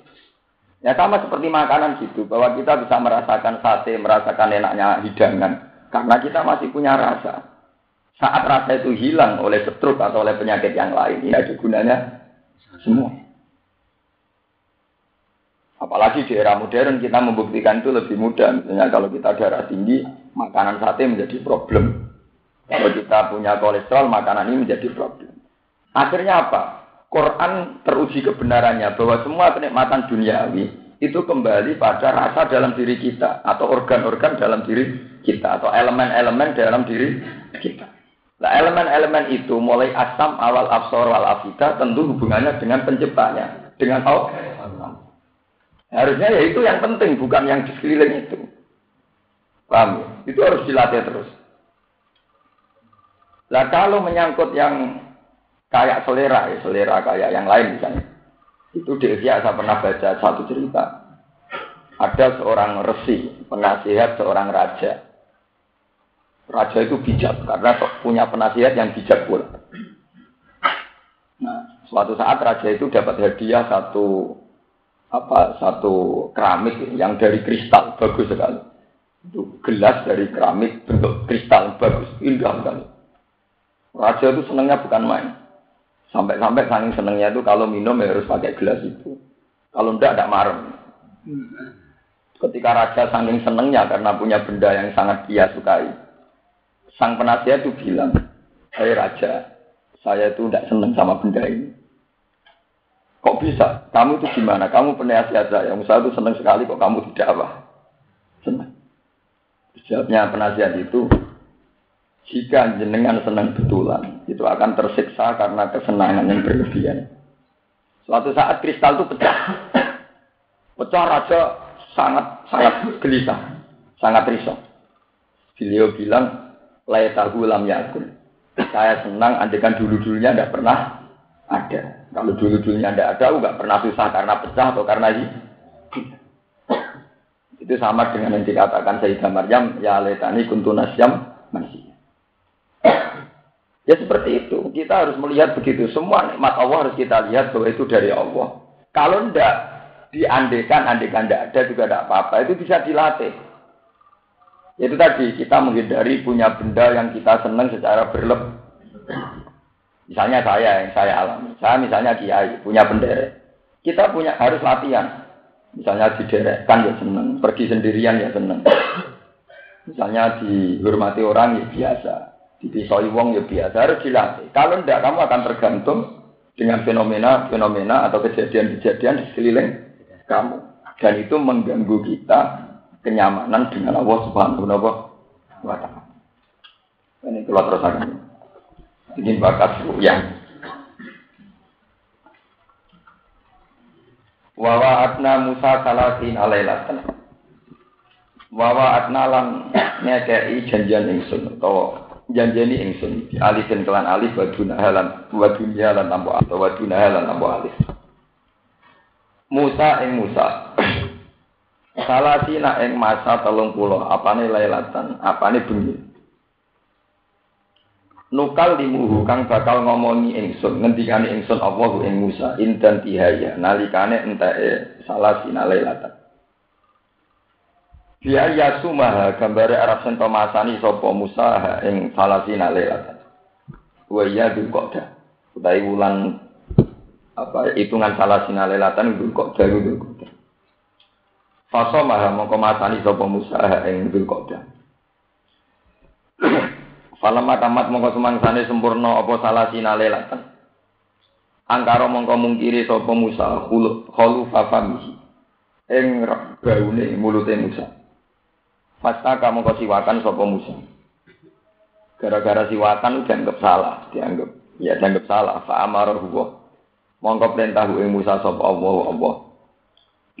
Ya sama seperti makanan gitu, bahwa kita bisa merasakan sate, merasakan enaknya hidangan, karena kita masih punya rasa. Saat rasa itu hilang oleh stroke atau oleh penyakit yang lain, ya ada gunanya semua. Apalagi di era modern kita membuktikan itu lebih mudah. Misalnya kalau kita darah tinggi, makanan sate menjadi problem. Kalau kita punya kolesterol, makanan ini menjadi problem. Akhirnya apa? Quran teruji kebenarannya bahwa semua kenikmatan duniawi itu kembali pada rasa dalam diri kita atau organ-organ dalam diri kita atau elemen-elemen dalam diri kita. Nah, elemen-elemen itu mulai asam awal absor wal afida tentu hubungannya dengan penciptanya, dengan Allah. Harusnya ya itu yang penting, bukan yang di sekeliling itu. Paham? Ya? Itu harus dilatih terus. Nah kalau menyangkut yang kayak selera, ya, selera kayak yang lain misalnya. Itu di Asia saya pernah baca satu cerita. Ada seorang resi, penasihat seorang raja. Raja itu bijak karena punya penasihat yang bijak pula. Nah, suatu saat raja itu dapat hadiah satu apa satu keramik yang dari kristal bagus sekali. Itu gelas dari keramik bentuk kristal bagus, indah sekali. Raja itu senangnya bukan main. Sampai-sampai saking senengnya itu kalau minum ya harus pakai gelas itu. Kalau enggak, enggak marem. Ketika raja saking senengnya karena punya benda yang sangat dia sukai. Sang penasihat itu bilang, hey raja, saya itu tidak seneng sama benda ini. Kok bisa? Kamu itu gimana? Kamu penasihat saya. Yang saya itu seneng sekali kok kamu tidak apa? Senang. Jawabnya penasihat itu, jika jenengan senang betulan, itu akan tersiksa karena kesenangan yang berlebihan. Suatu saat kristal itu pecah. Pecah raja sangat sangat gelisah, sangat risau. Beliau bilang, layak tahu lam yakun. Saya senang andekan dulu-dulunya tidak pernah ada. Kalau dulu-dulunya tidak ada, nggak pernah susah karena pecah atau karena ini. Itu sama dengan yang dikatakan Sayyidah Maryam, ya letani kuntunasyam masih. Ya seperti itu. Kita harus melihat begitu. Semua nikmat Allah harus kita lihat bahwa itu dari Allah. Kalau ndak diandekan, andekan ndak ada juga tidak apa-apa. Itu bisa dilatih. Itu tadi kita menghindari punya benda yang kita senang secara berlebih. Misalnya saya yang saya alami. Saya misalnya kiai punya bendera. Kita punya harus latihan. Misalnya diderekkan ya senang, pergi sendirian ya senang. Misalnya dihormati orang ya biasa, dipisoi wong ya biasa, harus dilatih. Kalau tidak kamu akan tergantung dengan fenomena-fenomena atau kejadian-kejadian di sekeliling kamu. Dan itu mengganggu kita kenyamanan dengan Allah Subhanahu wa. Ini keluar terus akan. Ini bakat yang Wawa atna Musa salasin alailatan. Wawa atna lan ngekei janjian ingsun atau janjeni ingsun di alifin kelan alif waduna halan wadunya lan tambo atau waduna halan tambo alif. Musa ing Musa. Salasina ing masa telung puluh apane lailatan apane bengi nukal limuhu kang bakal ngomongi ingsun ngendikane ingsun Allahu ing Musa indan tihaya nalikane salah sinalailatan biar yasumaha gambare Arab sento masani sapa Musa ing salah sinalailatan wa ya dukoda utai wulan apa hitungan salah sinalailatan dukoda dukoda Faso maha mongko masani sapa Musa ing dukoda Falam tamat mongko sumangsane sempurna apa salah sinale latan. Angkara mongko mungkiri sapa Musa khulu fafamihi. Ing baune mulute Musa. Fasta kamu kau siwakan sapa Musa. Gara-gara siwakan dianggap salah, dianggap ya dianggap salah. Fa amarahu Mongko perintah ing Musa sapa Allah Allah.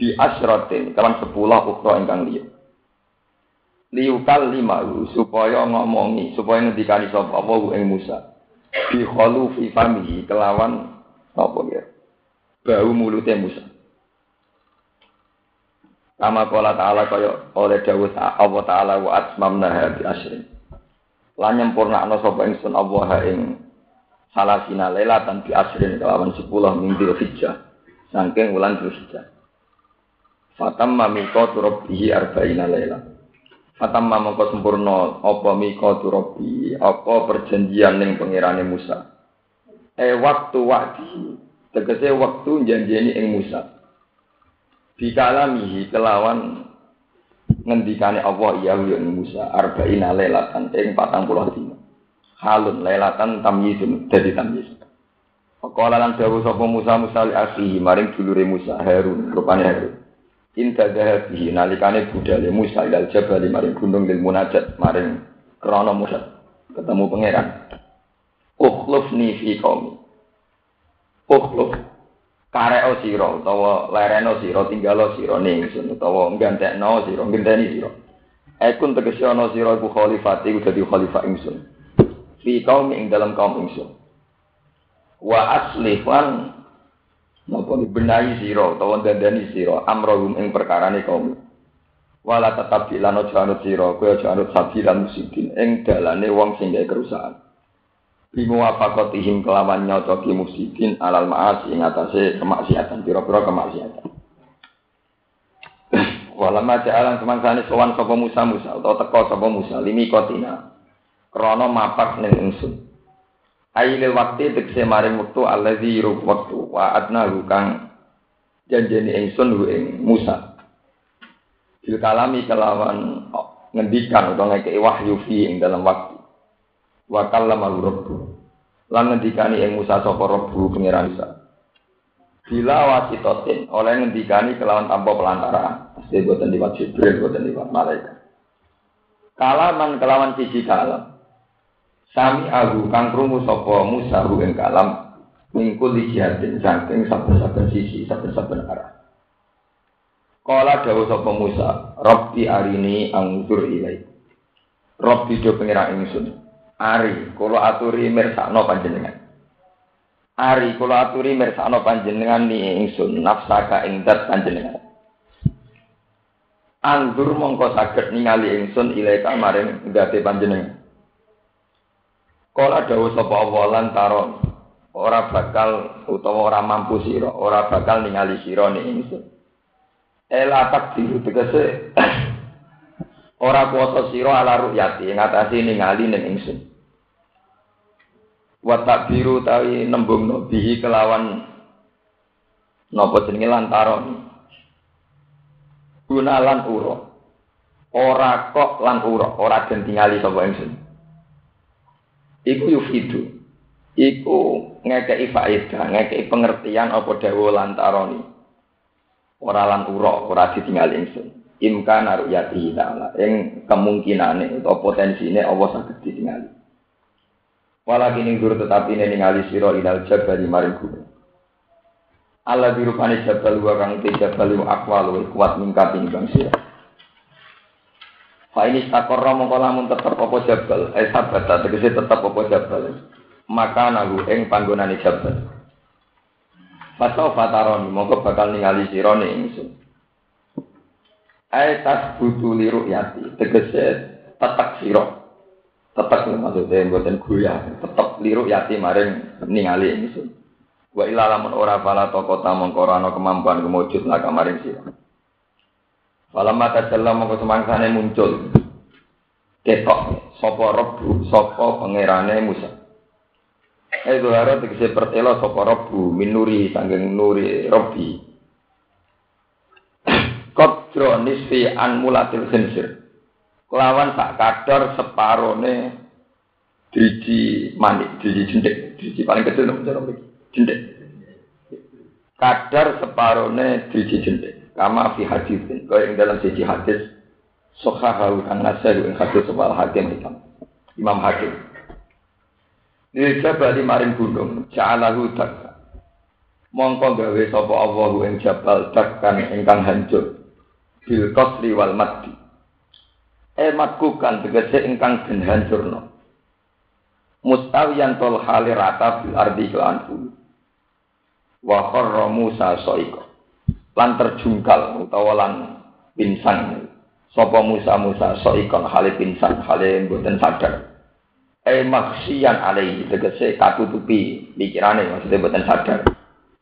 Di asratin kawan sepuluh ukra ingkang liya liukal lima supaya ngomongi supaya ngendikani sapa apa ing Musa bi fi famihi kelawan apa ya bau mulute Musa Kama kala ta'ala kaya oleh dawuh Allah ta'ala wa atmamna bi asrin. Lan nyempurnakno sapa ingsun Allah ing salasina lailatan bi asrin kelawan 10 minggu hijjah. Saking wulan Dzulhijjah. Fatamma miqatu rabbih arba'ina lailatan. Fatamma mongko sempurna apa mika turabi apa perjanjian ning pangerane Musa. E waktu waktu tegese waktu janjeni ing Musa. Bikalamihi kelawan ngendikane Allah ya ing Musa arba'ina lailatan ing 40 dina. Halun lailatan tamyizun dadi tamyiz. Faqala lan dawuh sapa Musa Musa li akhihi maring dulure Musa Harun rupane Harun. Inta dahabihi nalikane budale Musa ilal jabal maring gunung lil munajat maring krana Musa ketemu pangeran. Ukhlufni fi qaumi. Ukhluf kareo sira utawa lereno sira tinggalo sira ning ingsun utawa nggantekno sira ngenteni sira. Ekun tegese ana sira iku khalifat iku dadi khalifah ingsun. Fi qaumi ing dalam kaum ingsun. Wa aslifan Napa dibenahi sira utawa dandani sira amrohum ing perkarane kaum. Wala tetap dilano janut sira kowe aja anut sabilan musikin ing dalane wong sing kerusakan. Bimu apakotihim kelawan nyocoki musikin alal maas ing atase kemaksiatan pira-pira kemaksiatan. Wala ma ja'alan semangsane sowan sapa Musa Musa utawa teka sapa Musa limi kotina. Krana mapak ning ingsun. Aile waktu tegese maring wektu allazi rub wektu wa adna kang janjeni ingsun hu ing Musa. Bil kalami kelawan ngendikan utawa ngekeki wahyu fi ing dalam waktu. Wa kallama rabbu. Lan ngendikani ing Musa sapa rabbu pangeran Musa. Bila wasitotin oleh ngendikani kelawan tanpa pelantara. Pasti boten liwat Jibril, boten liwat malaikat. Kalaman kelawan siji kalam. Sami ahu kang krungu sapa Musa hu ing kalam mingkul jihadin saking saben-saben sisi saben-saben arah. Kala dawuh sapa Musa, Rabbi arini anggur ilai. Rabbi do pengira ingsun. Ari kula aturi mirsakno panjenengan. Ari kula aturi mirsakno panjenengan ni ingsun nafsaka ing dat panjenengan. Anggur mongko saged ningali ingsun ilaika maring ndate panjenengan. Kala dawuh sapa Allah lan taron ora bakal utawa ora mampu sira, ora bakal ningali sira ning ingsun. Ela takdiru tegese ora kuasa sira ala ru'yati ngatasi ningali ning ingsun. Wa takbiru tawi nembung bihi kelawan napa jenenge lantaron. Gunalan ura. Ora kok lan ura, ora den tingali sapa ingsun. Iku yufidu. Iku ngekei faedah, ngekei pengertian apa dawa lantaroni. Ora lan ura, ora ditinggali ingsun. Imka naruh yati ta'ala. Yang kemungkinan atau potensi ini Allah sakit ditinggali. Walakin ing guru tetapi ini ningali siro ilal jabal maring gunung. Allah dirupani jabal wa kang te jabal wa akwal kuat mingkat ini bang siro. Fa ini stakorra mongko lamun tetep apa jabal, eh sabata tegese tetep apa jabal. Maka nagu ing panggonane jabal. Pasau fataron mongko bakal ningali sira ning. Ai tas butu liru yati tegese tetek sira. Tetek maksudnya mboten goyah, tetep liru yati maring ningali ingsun. Wa ila lamun ora pala toko mongko ora kemampuan kemujud laka maring sira. Falamma tajalla mongko semangsane muncul. Ketok sapa rebu sapa pangerane Musa. Eh dohara tegese pertelo sapa rebu minuri sanggeng nuri Rabbi. Kodro nisfi an mulatil khinsir. Kelawan tak kadar separone driji manik, driji jendek, driji paling kecil nomor cara jendek. Kadar separone driji jendek. Kama fi hadisin. Kau yang dalam sisi hadis. Sohahahu kang nasir yang hadis sebal hakim hitam. Imam Hakim. Ini jabal maring gunung. Ja'alahu dakka. Mongko gawe sapa Allahu ing jabal dakkan ingkang hancur. Bil qasri wal maddi. Eh matkukan tegese ingkang den hancurno. Mustawiyan tol hali rata bil ardi kelan bumi. Wa Musa soiko lan terjungkal utawa lan sapa Musa Musa soikon hale pingsan hale mboten sadar e maksian alai tegese katutupi pikirane maksudnya mboten sadar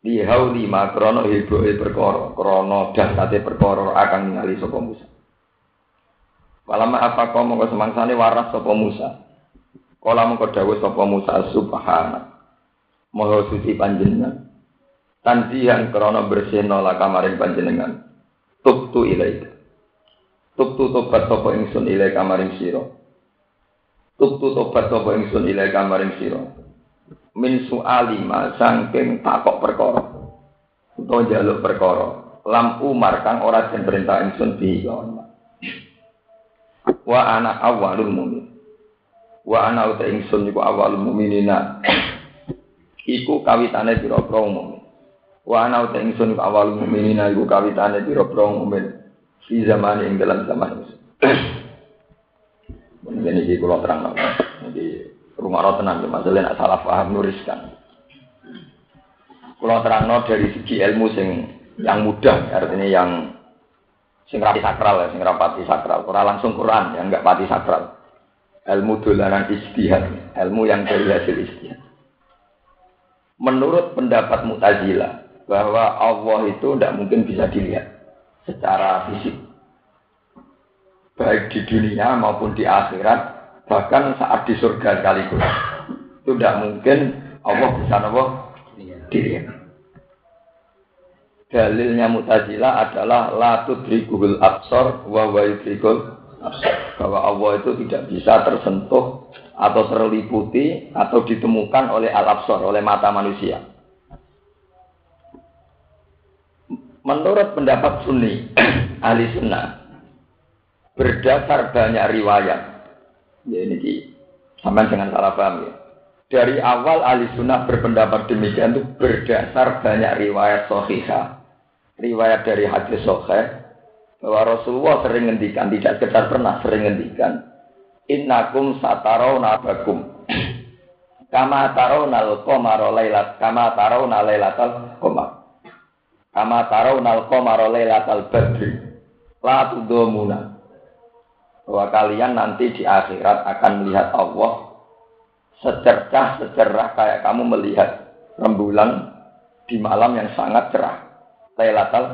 di hauli makrono hiboe perkara krana dahsate perkara akan ningali sapa Musa Walama apa kau mau semangsane waras sapa Musa Kala mengko dawuh sapa Musa subhana Maha suci panjenengan Tandihan krono bersihno laka maring panjenengan. Tubtu ilaika. Tubtu tobat sapa ingsun ilaika maring sira. Tubtu tobat sapa ingsun ilaika maring sira. Min su'ali ma sangking takok perkara. Utawa jaluk perkara. Lam umar kang ora den perintah ingsun bihi Wa ana awalul mumin. Wa ana uta ingsun iku awalul muminina. iku kawitane pira-pira. Wa ana uta ingsun awal mukminin iku kawitane pira-pira mukmin di zaman ing dalam zaman. Mungkin iki kula terang Jadi rumah roh tenang masalah nak salah paham nuriskan. Kula terangno dari segi ilmu sing yang mudah artinya yang sing rapi sakral ya, sing rapati sakral. Ora langsung Quran yang enggak pati sakral. Ilmu dolanan istihad, ilmu yang dari hasil istihad. Menurut pendapat Mu'tazilah, bahwa Allah itu tidak mungkin bisa dilihat secara fisik. Baik di dunia maupun di akhirat, bahkan saat di surga sekaligus. Itu tidak mungkin Allah bisa Allah dilihat. Dalilnya Mu'tazilah adalah la tudrikul absor wa wa yudrikul bahwa Allah itu tidak bisa tersentuh atau terliputi atau ditemukan oleh al-absor, oleh mata manusia. Menurut pendapat Sunni, ahli sunnah, berdasar banyak riwayat, ya ini di, sama dengan salah paham ya. Dari awal ahli sunnah berpendapat demikian itu berdasar banyak riwayat sohiha, riwayat dari hadis sohih, bahwa Rasulullah sering ngendikan, tidak sekedar pernah sering ngendikan, innakum satarau nabakum, kama tarau nal komaro laylat, kama tarau laylatal komar. Kama tarau nal qamara lailatal badri. La. Bahwa kalian nanti di akhirat akan melihat Allah secercah secerah kayak kamu melihat rembulan di malam yang sangat cerah. Lailatul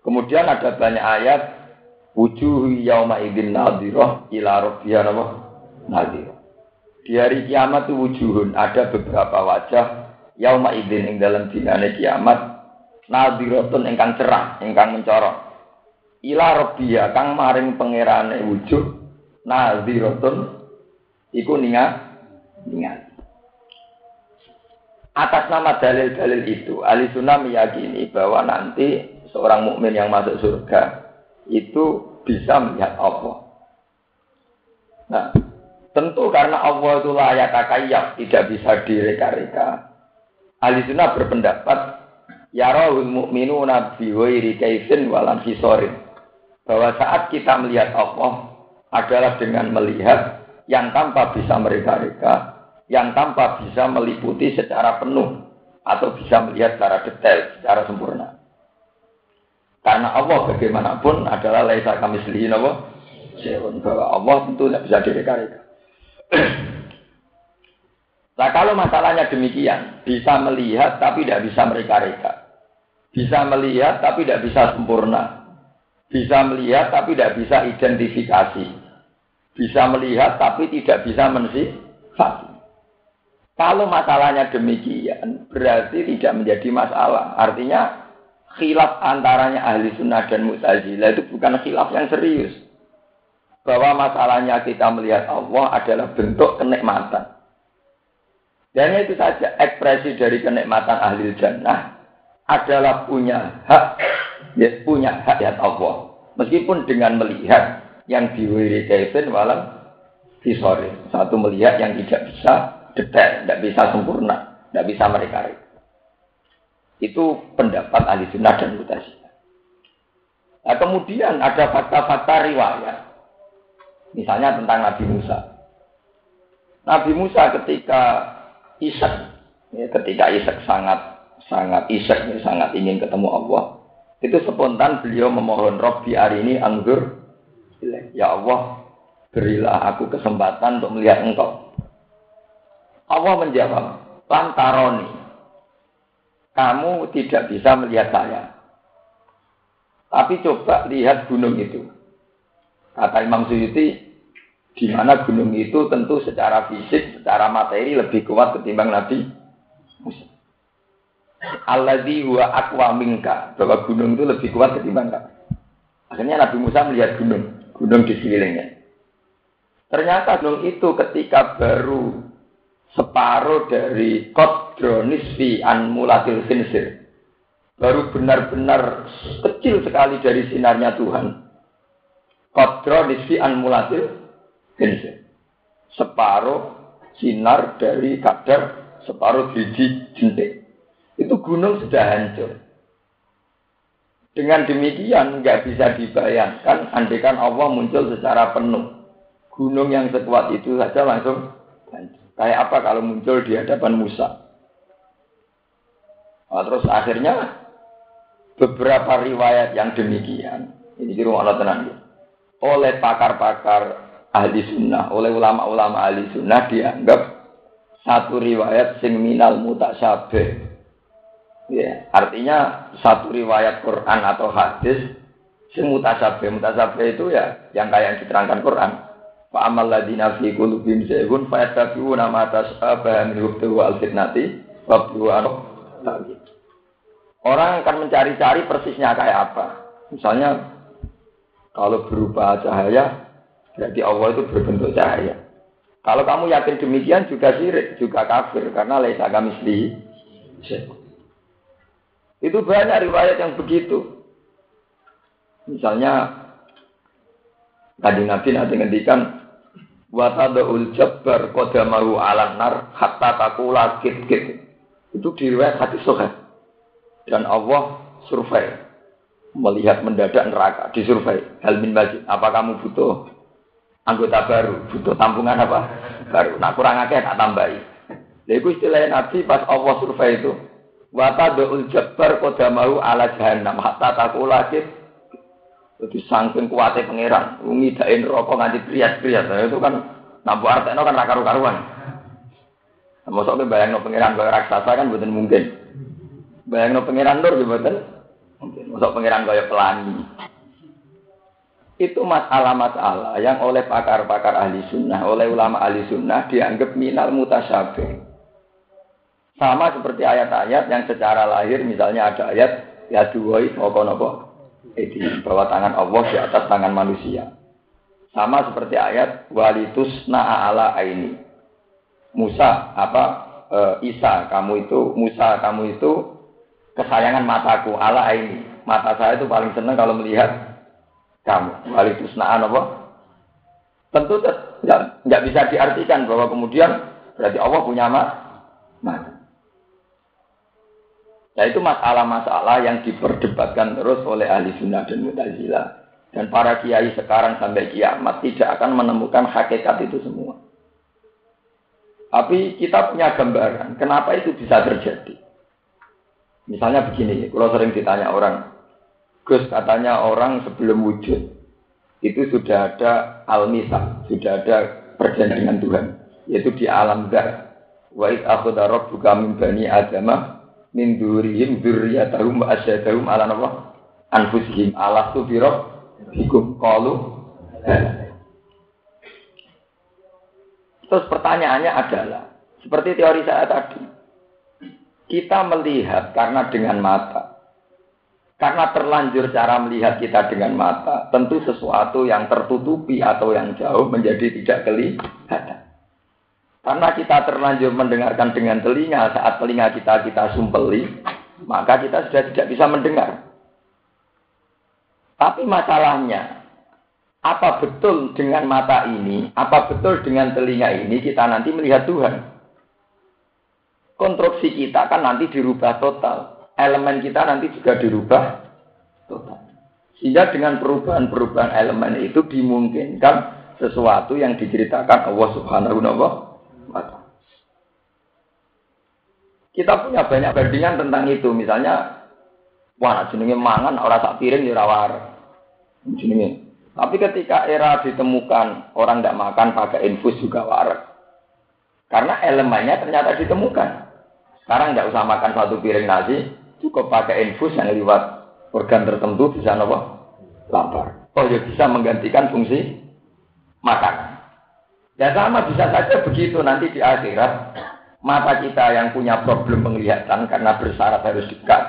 Kemudian ada banyak ayat wujuh yauma idzin nadhirah ila rabbiha. Di hari kiamat itu wujuhun ada beberapa wajah yauma idzin ing dalam dinane kiamat nadhiratun ingkang cerah, ingkang mencorok. Ila rabbiha kang maring pangerane wujuh nadhiratun iku ningat ningat. Atas nama dalil-dalil itu, ahli sunnah meyakini bahwa nanti seorang mukmin yang masuk surga itu bisa melihat Allah. Nah, tentu karena Allah itu layak kaya tidak bisa direka-reka. Ahli sunnah berpendapat, ya rohul mukminu nabi wairi kaifin walam hisorin. Bahwa saat kita melihat Allah adalah dengan melihat yang tanpa bisa mereka-reka, yang tanpa bisa meliputi secara penuh atau bisa melihat secara detail, secara sempurna. Karena Allah bagaimanapun adalah laisa kami selihin Allah. Bahwa Allah tentu tidak bisa direka-reka. nah kalau masalahnya demikian, bisa melihat tapi tidak bisa mereka-reka. Bisa melihat tapi tidak bisa sempurna. Bisa melihat tapi tidak bisa identifikasi. Bisa melihat tapi tidak bisa mensifati. Kalau masalahnya demikian, berarti tidak menjadi masalah. Artinya, khilaf antaranya ahli sunnah dan mutazilah itu bukan khilaf yang serius. Bahwa masalahnya kita melihat Allah adalah bentuk kenikmatan. Dan itu saja, ekspresi dari kenikmatan ahli jannah adalah punya hak, ya, punya hak ya Allah. Meskipun dengan melihat yang diwiri Kevin walam disore. Satu melihat yang tidak bisa detail, tidak bisa sempurna, tidak bisa mereka. Itu pendapat ahli sunnah dan mutasi. Nah, kemudian ada fakta-fakta riwayat. Misalnya tentang Nabi Musa. Nabi Musa ketika Ishak, ya, ketika Ishak sangat sangat Ishak, ya, sangat ingin ketemu Allah, itu spontan beliau memohon Robbi hari ini anggur, ya Allah berilah aku kesempatan untuk melihat engkau. Allah menjawab, lantaroni. Kamu tidak bisa melihat saya. Tapi coba lihat gunung itu. Kata Imam Suyuti, di mana gunung itu tentu secara fisik, secara materi lebih kuat ketimbang Nabi Musa. Alladhi huwa akwa minka. Bahwa gunung itu lebih kuat ketimbang kamu. Akhirnya Nabi Musa melihat gunung. Gunung di sekelilingnya. Ternyata gunung itu ketika baru separuh dari kodronis fi an mulatil khinsir. Baru benar-benar kecil sekali dari sinarnya Tuhan. Kodronis fi an mulatil khinsir. Separuh sinar dari kadar separuh biji jentik. Itu gunung sudah hancur. Dengan demikian nggak bisa dibayangkan andekan Allah muncul secara penuh. Gunung yang sekuat itu saja langsung hancur. Kayak apa kalau muncul di hadapan Musa? Nah, terus akhirnya beberapa riwayat yang demikian, ini di rumah tenang oleh pakar-pakar ahli sunnah, oleh ulama-ulama ahli sunnah dianggap satu riwayat sing minal mutasyabih. Ya, artinya satu riwayat Quran atau hadis sing mutasyabih. Mutasyabih itu ya yang kayak yang diterangkan Quran. Fa amal ladina fi qulubihim zaygun fa yattabi'una ma tashabaha min hubtihi al fitnati wa Orang akan mencari-cari persisnya kayak apa. Misalnya kalau berupa cahaya, berarti Allah itu berbentuk cahaya. Kalau kamu yakin demikian juga sirik, juga kafir karena laisa kami Itu banyak riwayat yang begitu. Misalnya Tadi Nabi nanti ngendikan wa tadul jabbar qadamahu ala nar hatta takula kit kit itu diriwayat hati sahih. Dan Allah survei melihat mendadak neraka disurvei. Hal min majid apa kamu butuh anggota baru? Butuh tampungan apa? Baru. Nah kurang akeh tak tambahi. Lha iku istilah Nabi pas Allah survei itu wa tadul jabbar qadamahu ala jahannam hatta takula kit jadi saking kuatnya pangeran, ngidain rokok nganti kriat-kriat. Nah, itu kan Nampu artekno kan rakaru karuan. Mosok ke bayang no pangeran kaya raksasa kan bukan mungkin. Bayang no pangeran nur bukan mungkin. Mosok pangeran kaya pelangi. Itu masalah-masalah yang oleh pakar-pakar ahli sunnah, oleh ulama ahli sunnah dianggap minal mutasyabih. Sama seperti ayat-ayat yang secara lahir, misalnya ada ayat ya dua nopo itu bahwa tangan Allah di atas tangan manusia. Sama seperti ayat walitus ala aini. Musa apa e, Isa kamu itu Musa kamu itu kesayangan mataku ala aini. Mata saya itu paling senang kalau melihat kamu. Walitus apa? Tentu tidak bisa diartikan bahwa kemudian berarti Allah punya mata. Nah itu masalah-masalah yang diperdebatkan terus oleh ahli sunnah dan mutazilah. Dan para kiai sekarang sampai kiamat tidak akan menemukan hakikat itu semua. Tapi kita punya gambaran, kenapa itu bisa terjadi. Misalnya begini, kalau sering ditanya orang, Gus katanya orang sebelum wujud, itu sudah ada al-misa, sudah ada perjanjian Tuhan, yaitu di alam dar. Wa'id akhudarok buka mimbani adamah min durihim dzurriyyatahum wa asyadahum ala napa anfusihim ala tu biro bikum Terus pertanyaannya adalah seperti teori saya tadi. Kita melihat karena dengan mata. Karena terlanjur cara melihat kita dengan mata, tentu sesuatu yang tertutupi atau yang jauh menjadi tidak kelihatan. Karena kita terlanjur mendengarkan dengan telinga, saat telinga kita kita sumpeli, maka kita sudah tidak bisa mendengar. Tapi masalahnya, apa betul dengan mata ini, apa betul dengan telinga ini kita nanti melihat Tuhan? Konstruksi kita kan nanti dirubah total. Elemen kita nanti juga dirubah total. Sehingga dengan perubahan-perubahan elemen itu dimungkinkan sesuatu yang diceritakan Allah Subhanahu wa taala Kita punya banyak bandingan tentang itu. Misalnya, wah jenenge mangan orang tak piring ya rawar. Jenenge. Tapi ketika era ditemukan orang tidak makan pakai infus juga warak. Karena elemennya ternyata ditemukan. Sekarang tidak usah makan satu piring nasi, cukup pakai infus yang lewat organ tertentu bisa nopo lapar. Oh ya bisa menggantikan fungsi makan. Ya sama bisa saja begitu nanti di akhirat mata kita yang punya problem penglihatan karena bersyarat harus dekat,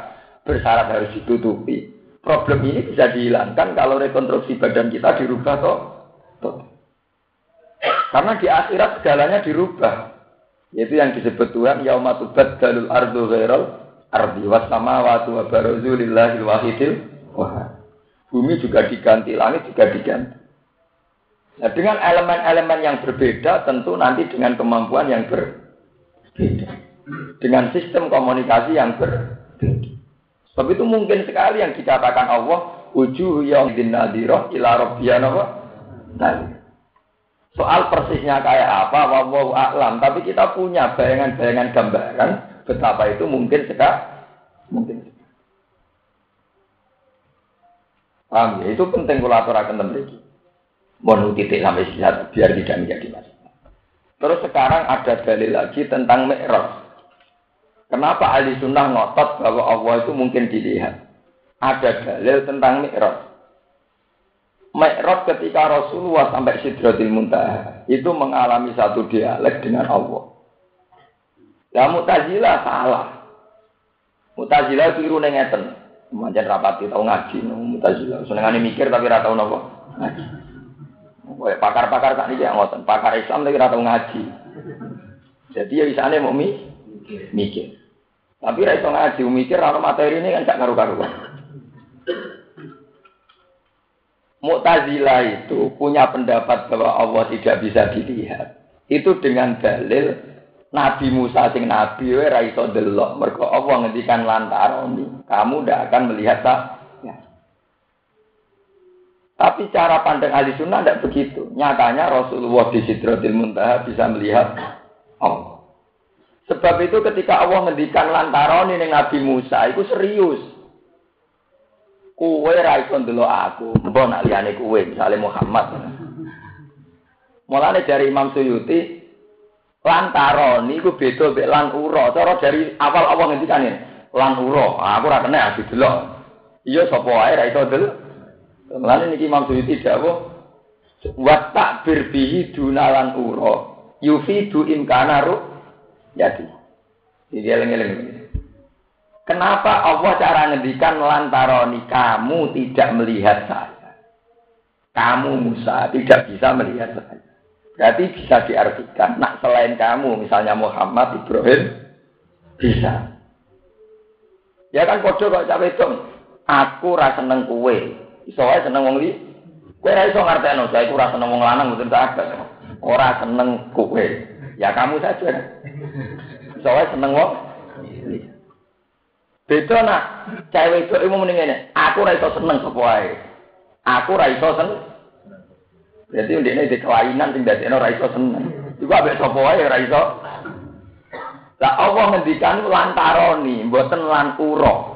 bersyarat harus ditutupi. Problem ini bisa dihilangkan kalau rekonstruksi badan kita dirubah toh. toh. Karena di akhirat segalanya dirubah. Yaitu yang disebut Tuhan yaumatubat dalul ardu ghairal ardi was samawati wa wahidil wahad. Bumi juga diganti, langit juga diganti. Nah, dengan elemen-elemen yang berbeda tentu nanti dengan kemampuan yang berbeda. Dengan sistem komunikasi yang berbeda. Sebab itu mungkin sekali yang dikatakan Allah, ujuh yang dinadiroh ila robbiyana Soal persisnya kayak apa, wawahu a'lam. Tapi kita punya bayangan-bayangan gambaran betapa itu mungkin sekali. Mungkin Paham ya? Itu penting kalau aturakan tentang mau titik sampai sisa biar tidak menjadi masalah. Terus sekarang ada dalil lagi tentang mi'raj. Kenapa ahli sunnah ngotot bahwa Allah itu mungkin dilihat? Ada dalil tentang mi'raj. Mi'raj ketika Rasulullah sampai Sidratil Muntaha itu mengalami satu dialek dengan Allah. Ya Mu'tazilah salah. Mu'tazilah keliru ngeten. Manjan rapati tau ngaji Mu'tazilah. Mikir tapi ora tau. Ngaji. Pakar-pakar tak niki ngoten, pakar Islam tapi ora ngaji. Jadi ya isane mau mi mikir. Tapi ra iso ngaji mikir ora materi ini kan gak karu-karuan. Mu'tazilah itu punya pendapat bahwa Allah tidak bisa dilihat. Itu dengan dalil Nabi Musa sing nabi ora iso delok mergo Allah ngendikan lantaran kamu ndak akan melihat tak tapi cara pandang ahli sunnah tidak begitu. Nyatanya Rasulullah di Sidratil Muntaha bisa melihat Allah. Sebab itu ketika Allah ngendikan lantaran ini Nabi Musa itu serius. Kue ra iso ndelok aku, mbok nak liyane kue misalnya Muhammad. Mulane dari Imam Suyuti lantaro niku beda mek lan ura. Cara dari awal Allah ngendikane lan ura. Aku ora kena didelok. Iya sapa wae ra delok. Mulane niki Imam Suyuti dawuh wa takbir bihi dunalan ura yufidu imkana ru jadi jadi eleng-eleng Kenapa Allah cara ngendikan lantaroni kamu tidak melihat saya? Kamu Musa tidak bisa melihat saya. Berarti bisa diartikan, nak selain kamu, misalnya Muhammad, Ibrahim, bisa. Ya kan kode kok cawe aku rasa seneng kue, iso wae seneng wong li. Kowe ora iso ngarteno, saya ora seneng wong lanang mboten tak. Ora seneng kowe. Ya kamu saja. Iso wae seneng wong Beda nak cewek itu ilmu mendingan ya. Aku iso seneng sepuai. Aku rasa seneng. Jadi udah ini di kelainan tinggal di orang rasa seneng. sapa abis sepuai iso. Lah Allah mendikan lantaroni, lan lanturok.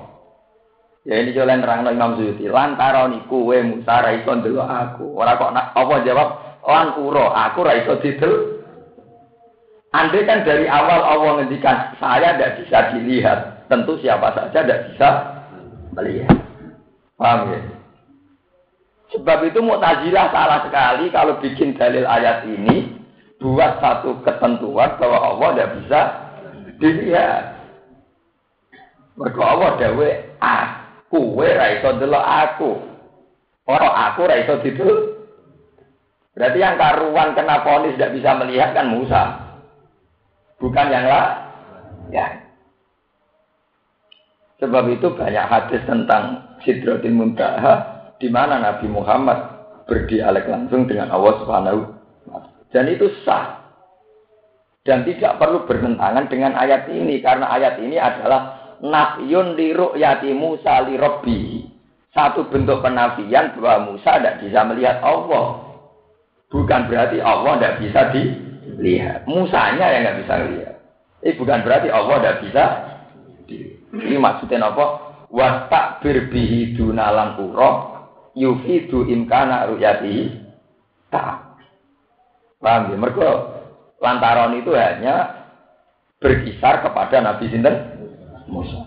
Ya ini jalan terang Imam Suyuti. Lantaroni kuwe Musa raiso ndelok aku. Ora kok nak Allah jawab lan uro, aku raiso didel. Andai kan dari awal Allah ngendikan saya tidak bisa dilihat, tentu siapa saja tidak bisa melihat. Paham ya? Sebab itu Mu'tazilah salah sekali kalau bikin dalil ayat ini buat satu ketentuan bahwa Allah tidak bisa dilihat. Mereka Allah dawe aku, we raiso delok aku. Orang aku raiso itu. Berarti yang karuan kena ponis tidak bisa melihat kan Musa. Bukan yang lah. Ya. Sebab itu banyak hadis tentang Sidratul Muntaha di mana Nabi Muhammad berdialek langsung dengan Allah Subhanahu dan itu sah dan tidak perlu bertentangan dengan ayat ini karena ayat ini adalah nafyun li ru'yati Musa li Rabbi. Satu bentuk penafian bahwa Musa tidak bisa melihat Allah. Bukan berarti Allah tidak bisa dilihat. Musanya yang tidak bisa melihat. Ini bukan berarti Allah tidak bisa dilihat. Ini maksudnya apa? Wa takbir bihi dunalan ura yufidu imkana ruyati tak. Paham ya? Mereka lantaran itu hanya berkisar kepada Nabi Sinten Musa.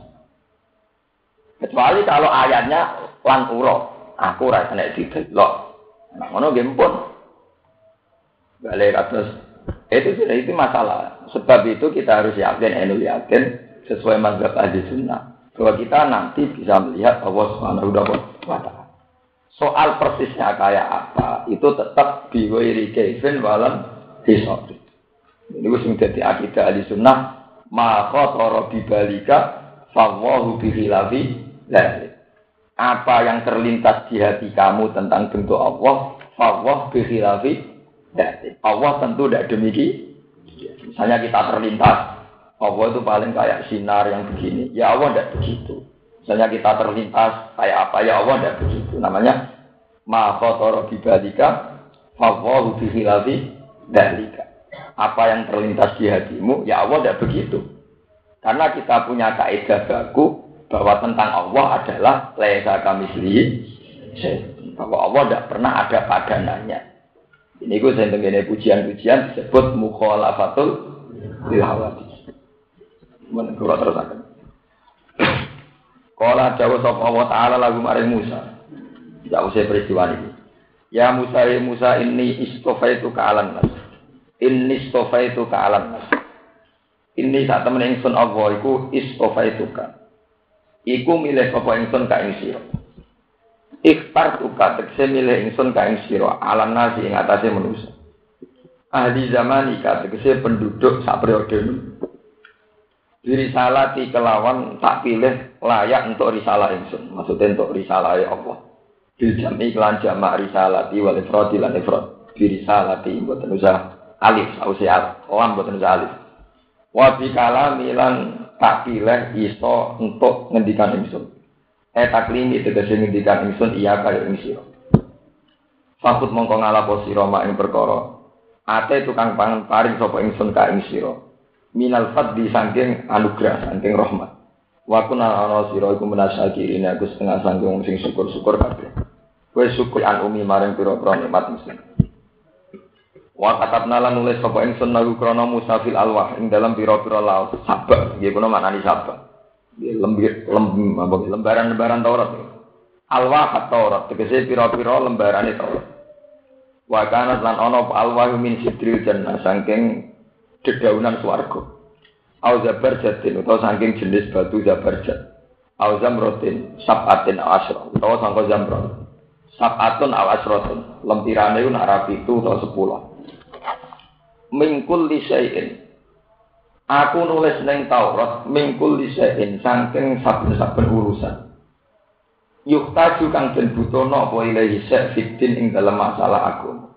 Kecuali kalau ayatnya lan uro, aku rasanya didelok. Nah, ngono nggih pun. Balik atas itu sudah itu masalah. Sebab itu kita harus yakin, enu yakin sesuai mazhab ahli sunnah bahwa kita nanti bisa melihat Allah Subhanahu wa taala. Soal persisnya kayak apa itu tetap biwiri kaifin walam hisab. Ini wis menjadi akidah ahli sunnah ma khatara bibalika fawahu bihilafi lahir. Apa yang terlintas di hati kamu tentang bentuk Allah, fawwah bihilafi lahir. Allah tentu tidak demikian. Misalnya kita terlintas Allah itu paling kayak sinar yang begini. Ya Allah tidak begitu. Misalnya kita terlintas kayak apa ya Allah tidak begitu. Namanya ma khotoro bibadika fawahu bihilafi dalika. Apa yang terlintas di hatimu, ya Allah tidak begitu. Karena kita punya kaidah baku bahwa tentang Allah adalah lesa kami sendiri. Bahwa Allah tidak pernah ada padanannya. Ini gue saya pujian-pujian disebut mukhalafatul lil Men kula terusaken. Kala dawa sapa Allah taala lagu maring Musa. Tidak usah peristiwa ini. Ya Musa ya Musa ini istofaitu ka alam nas. Ini istofaitu ka alam. Ini saat temen ingsun Allah iku istofaitu ka. Iku milih sapa ingsun ka ing sira. Ikhtar tuka tekse milih ingsun ka ing sira alam nasi ing atase manusia. Ahli zaman ika tegese penduduk sak periode diri salati kelawan tak pilih layak untuk risalah ingsun. Maksudnya untuk risalah ya Allah. Bil jami kelan jamak risalati wal ifradi lan ifrad. Diri salati mboten usah alif, usah alif. Lam mboten usah alif. Wa bi kalami lan tak pilih iso untuk ngendikan ingsun. Eh taklimi tegese ngendikan ingsun iya kaya ing sira. Fakut mongko ngalapo sira mak ing perkara. Ate tukang pangan paring sapa ingsun ka ing sira minal fadli saking anugerah saking rahmat wa kunal ana sira iku menasakirin aku setengah sanggung sing syukur-syukur kabeh kowe syukur an umi maring pira-pira nikmat mesti Wa katabna lan nulis sapa ingsun lagu krana Musa fil alwah ing dalam pira-pira laut sabak nggih kuna maknani sabak. Lembir lem lembaran-lembaran Taurat. Alwah Taurat tegese pira-pira lembarane Taurat. Wa kana lan ana alwah min sidril jannah saking dedaunan swarga. Au zabarjatin utawa saking jenis batu zabarjat. Au zamrotin sabatin asra utawa sangka zamrot. Sabatun aw asratun. Lempirane ku nak rapi itu utawa sepuluh mingkul lisein. Aku nulis neng Taurat mingkul lisein saking saben-saben urusan. Yuktaju kang den butono apa ilahi fitin ing dalam masalah aku.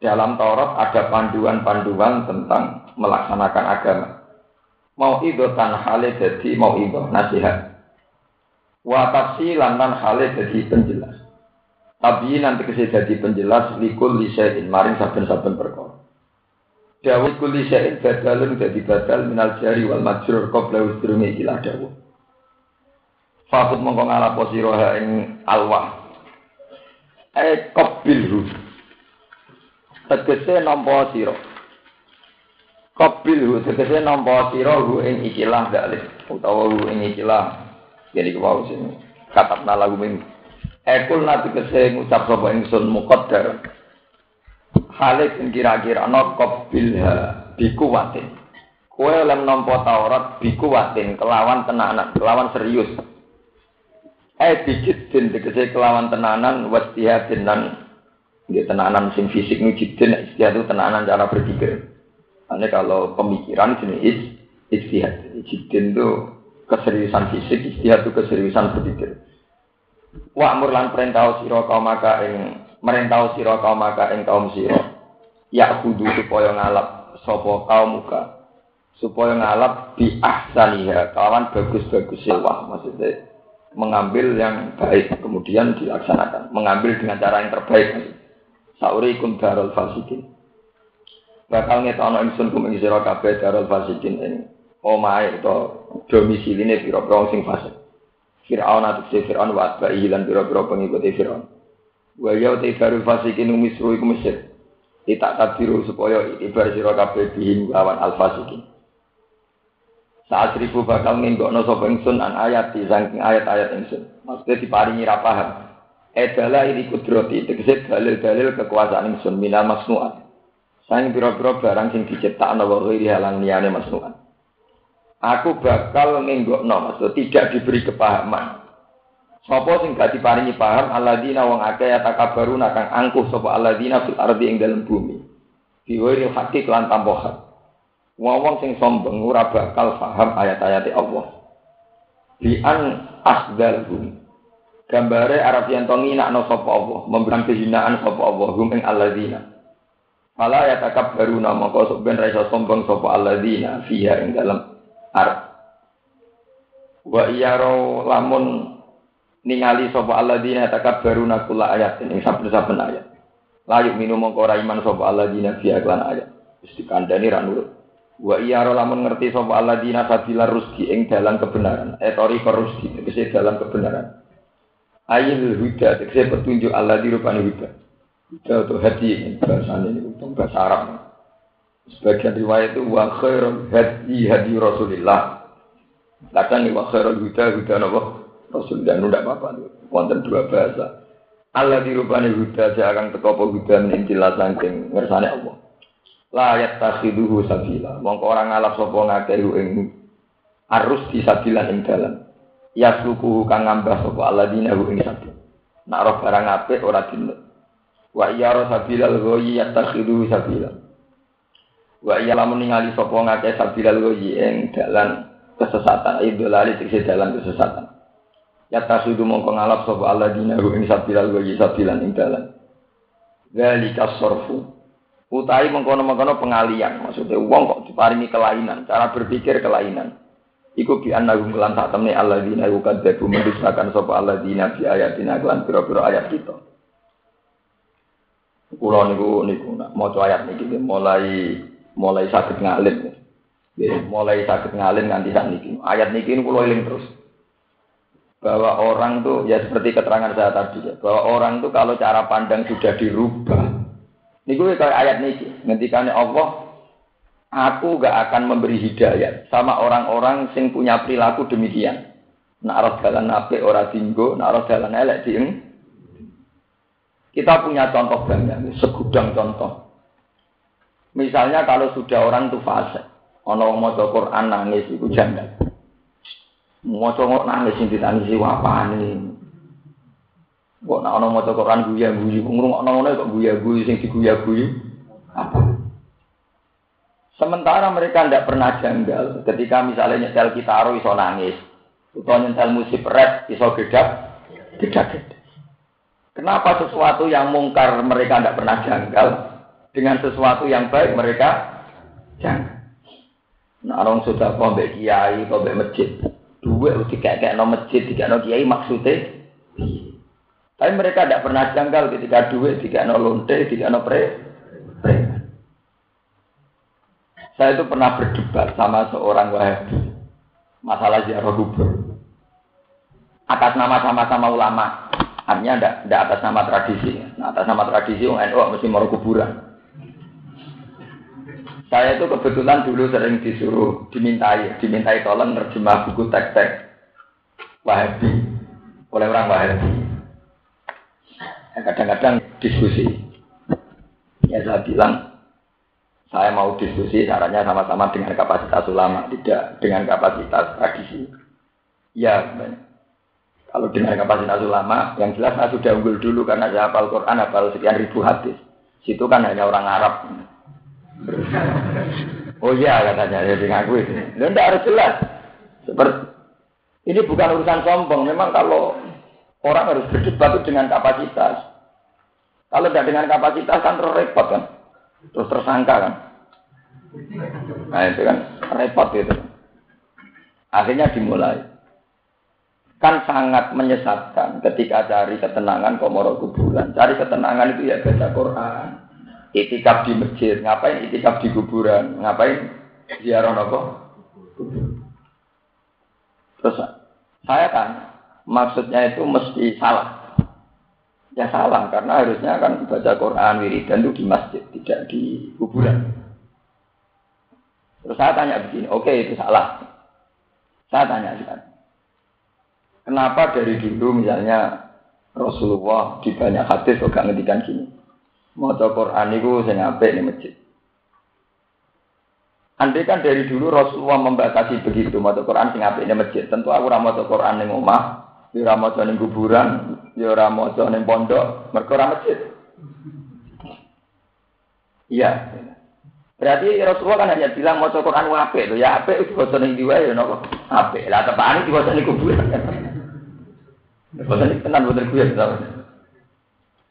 Dalam Taurat ada panduan-panduan tentang melaksanakan agama. Mau itu tan hale jadi mau itu nasihat. Wa tafsilan tan hale jadi penjelas. Tapi nanti kesih jadi penjelas likul lisein maring saben-saben perkara. Dawud kuli syai'in badalun jadi badal minal jari wal majrur qabla usdurungi ilah dawud. Fakut mongko ngalapo siroha ing alwah. Eh qabilhu. Tegese nampa sira. Qabilhu tegese nampa sira hu ing ikilah dalih utawa hu ing ikilah. Jadi kewau sini. Katapna lagu min. Ekul nanti kese ngucap sapa ingsun muqaddar. Halik kira-kira nokop bilha bikuwatin. Kue oleh nompo Taurat bikuwatin kelawan tenanan, kelawan serius. Eh din tegese kelawan tenanan wastihatin dan dia tenanan sing fisik nu jidin istihad itu tenanan cara berpikir. Ini kalau pemikiran jenis istihad. Jidin itu keseriusan fisik, istihad itu keseriusan berpikir. Wa lan perintah sira kaum maka ing merintau sira kaum maka ing kaum sira. Ya kudu supaya ngalap sapa kaum muka supaya ngalap di ahsaniha kawan bagus-bagus wah maksudnya. Mengambil yang baik kemudian dilaksanakan. Mengambil dengan cara yang terbaik saurikum darul fasikin. Bakal ngetono ingsun kum ing sira kabeh darul fasikin ing omahe utawa domisiline pira-pira sing fasik. Fir'aun atau Fir'aun wa atba'ihi pira-pira pengikuti Fir'aun Wa ya te baru fasikin misru iku Mesir. Tidak tabiru supaya ibar sira kabeh bihim lawan al fasikin. Saat ribu bakal nginggokno sapa ingsun an ayat di saking ayat-ayat ingsun. Maksudnya diparingi ra paham. Edala ini kudroti, tegese dalil-dalil kekuasaan ingsun minal masnuat. Saing pira-pira barang sing diciptakno wa ghairi halang liyane masnuat. Aku bakal nginggokno, maksud tidak diberi kepahaman. Sopo sing gak diparingi paham alladzina wong akeh takabaruna kang angkuh sapa alladzina fil ardi ing dalam bumi. Diwiri hati lan tanpa hak. Wong sing sombong ora bakal paham ayat-ayat Allah. Bi an asdalhum. Gambare Arab yang tongi nak no sapa Allah, memberikan kehinaan sapa Allah hum ing alladzina. Fala ya takabbaruna maka sok ben ra sombong sapa alladzina fiha ing dalam Arab. Wa iyaro lamun ningali sapa alladzina takabbaruna kulla ayatin ing saben-saben ayat. Layu minum mongko ora iman sapa alladzina fi aklan ayat. Wis dikandani ra nurut. Wa iya lamun ngerti sapa alladzina sabila rusdi ing dalan kebenaran. Etori eh, rusdi tegese dalan kebenaran. Ayil huda tegese petunjuk Allah di rupane huda. Huda atau hadi bahasa ini untuk bahasa Arab. Sebagian riwayat itu wa khairul hadi hadi Rasulillah. Kadang wa khairul huda huda napa? Rasul dan tidak apa-apa. Wonten dua bahasa. Allah dirubani huda saya akan teko apa huda menintilah sangking ngersane Allah. Layat takhiduhu sabila. Mongko orang ngalap sopo ngakehu ing arus di sabila ing dalan. Yaslukuhu kang ngambah sopo Allah dinahu ing sabil. Nak roh barang apik ora dinut. Wa iya roh sabila al-ghoyi yatakhiduhu sabila. Wa iya lamun ningali sopo ngakeh sabila al-ghoyi ing dalan kesesatan. Idolali tikse dalan kesesatan. Ya tasudu mongko ngalap sapa Allah dinahu ing sabilal wa sabilan ing dalan. Zalika sorfu. Utai mengkono-mengkono pengalian, maksudnya uang kok diparingi kelainan, cara berpikir kelainan. Iku bi annahu lan sak temne alladzina yukadzabu mendustakan sapa alladzina bi ayatina lan pira-pira ayat kita. Kula niku niku nak maca ayat niki mulai mulai sakit ngalim. mulai sakit ngalim nganti sak niki. Ayat niki kula eling terus bahwa orang tuh ya seperti keterangan saya tadi ya, bahwa orang tuh kalau cara pandang sudah dirubah Niku kayak ayat niki, ngendikane Allah, aku gak akan memberi hidayah sama orang-orang sing punya perilaku demikian. Nak roh dalan apik ora dinggo, nak roh dalan elek dieng. Kita punya contoh banyak, segudang contoh. Misalnya kalau sudah orang itu fase, ono mau Quran nangis itu janda. Mau coba nangis sing ditangisi wapane. Kok nak ono maca Quran guya-guyu, ngrungokno ngono kok guya-guyu sing diguya-guyu. Apa? Sementara mereka tidak pernah janggal ketika misalnya nyetel kitaro iso nangis, atau nyetel musik rap iso gedak gedak. Kenapa sesuatu yang mungkar mereka tidak pernah janggal dengan sesuatu yang baik mereka janggal? Nah, orang sudah kau kiai, kau masjid, dua tiga kayak no masjid, tiga no kiai maksudnya tapi mereka tidak pernah janggal ketika duit, tidak no lonte, tidak no pre, pre. Saya itu pernah berdebat sama seorang wahabi masalah ziarah kubur. Atas nama sama-sama ulama, artinya tidak atas nama tradisi. Nah, atas nama tradisi, orang NU mesti mau kuburan. Saya itu kebetulan dulu sering disuruh dimintai, dimintai tolong terjemah buku teks-teks Wahabi oleh orang Wahabi. Kadang-kadang diskusi. Ya saya bilang, saya mau diskusi caranya sama-sama dengan kapasitas ulama, tidak dengan kapasitas tradisi. Ya, kalau dengan kapasitas ulama, yang jelas saya sudah unggul dulu karena saya hafal Quran, hafal sekian ribu hadis. Situ kan hanya orang Arab. Oh iya katanya, ya dengan gue. Lo tidak harus jelas. Seperti ini bukan urusan sombong. Memang kalau Orang harus berdebat itu dengan kapasitas. Kalau tidak dengan kapasitas kan terus repot kan. Terus tersangka kan. Nah itu kan repot itu. Akhirnya dimulai. Kan sangat menyesatkan ketika cari ketenangan komoro kuburan. Cari ketenangan itu ya baca Quran. Itikaf di masjid. Ngapain itikaf di kuburan? Ngapain ziarah nopo? Terus saya tanya, maksudnya itu mesti salah. Ya salah, karena harusnya kan baca Quran, wiridan itu di masjid, tidak di kuburan. Terus saya tanya begini, oke okay, itu salah. Saya tanya sekarang. Kenapa dari dulu misalnya Rasulullah di banyak hadis kok ngedikan gini. Mau Quran itu saya ngapain di masjid. Andai kan dari dulu Rasulullah membatasi begitu, mau Quran sing apik di masjid. Tentu aku ora maca Quran ning omah, Ya ora maca ning kuburan, ya ora maca ning pondok, mergo ora masjid. Iya. Berarti Rasulullah kan hanya bilang maca Quran apik lho, ya apik diwaca ning diwa ya napa? Apik. Lah tepane diwaca ning kuburan. Boten iki tenan boten kuwi ya.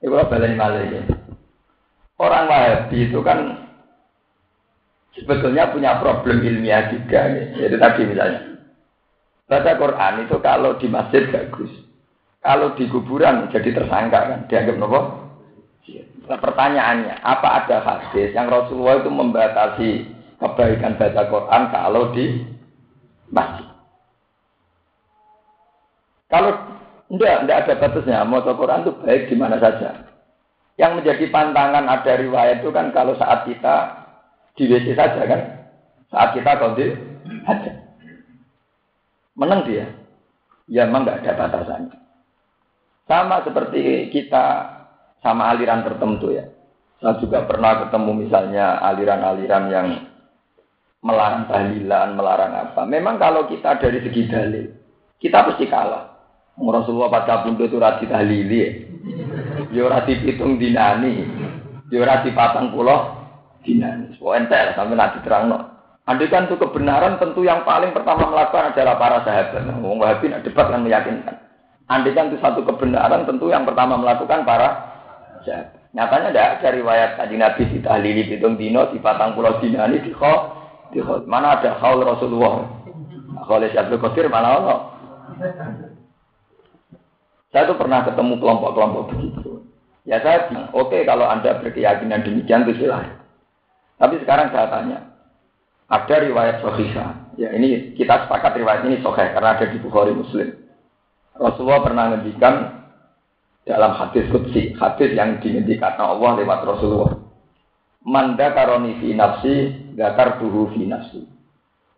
Iku baleni malih. Orang Wahabi itu kan sebetulnya punya problem ilmiah juga, ya. Jadi tadi misalnya Baca Quran itu kalau di masjid bagus. Kalau di kuburan jadi tersangka kan, dianggap nopo. Nah, pertanyaannya, apa ada hadis yang Rasulullah itu membatasi kebaikan baca Quran kalau di masjid? Kalau enggak, enggak ada batasnya. Mau Quran itu baik di mana saja. Yang menjadi pantangan ada riwayat itu kan kalau saat kita di WC saja kan. Saat kita kondil aja. Menang dia. Ya memang nggak ada batasannya. Sama seperti kita sama aliran tertentu ya. Saya juga pernah ketemu misalnya aliran-aliran yang melarang tahlilan, melarang apa. Memang kalau kita dari segi dalil, kita pasti kalah. Rasulullah pada buntu itu rati tahlili ya. Ya rati hitung dinani. Ya rati patang pulau dinani. So entel sampai nanti terang no. Andai kan itu kebenaran tentu yang paling pertama melakukan adalah para sahabat. Wong Wahabi nak debat kan meyakinkan. Andai kan itu satu kebenaran tentu yang pertama melakukan para sahabat. Nyatanya tidak ada riwayat kaji Nabi di tahlili hitung dino di patang pulau dina ini di kho, di kho. Mana ada khaul Rasulullah? Khaul Syabdul Qadir mana Allah? Saya itu pernah ketemu kelompok-kelompok begitu. Ya saya oke okay, kalau Anda berkeyakinan demikian itu silahkan. Tapi sekarang saya tanya, ada riwayat sahihah. Ya ini kita sepakat riwayat ini sahih karena ada di Bukhari Muslim. Rasulullah pernah ngendikan dalam hadis kutsi, hadis yang dingendikan Allah lewat Rasulullah. Man karoni fi nafsi tuhu fi nafsi.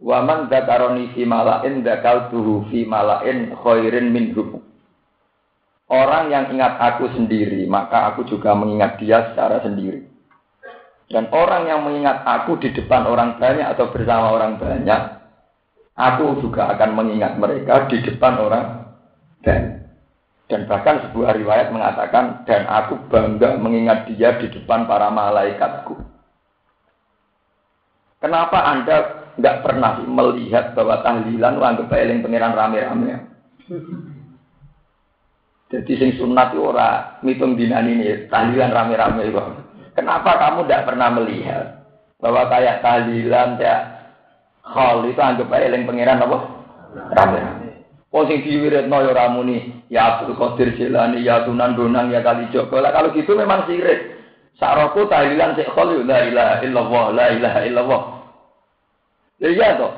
Wa man karoni fi malain tuhu fi malain khairin minhum. Orang yang ingat aku sendiri, maka aku juga mengingat dia secara sendiri. Dan orang yang mengingat aku di depan orang banyak atau bersama orang banyak, aku juga akan mengingat mereka di depan orang banyak. Dan bahkan sebuah riwayat mengatakan, dan aku bangga mengingat dia di depan para malaikatku. Kenapa Anda nggak pernah melihat bahwa tahlilan anggap eling pangeran rame-rame? Jadi sing sunat ora mitung dinan ini tahlilan rame-rame kok. Kenapa kamu tidak pernah melihat bahwa kayak tahlilan ya hal itu anggap eling pangeran apa? Rame-rame. Oh sing diwiritno ya ramuni, ya Abdul Qadir Jilani, ya Tunan Donang, ya Kali Joko. Lah kalau gitu memang sirik. Sakroku tahlilan sik khol la ilaha illallah, la ilaha illallah. Ya iya toh.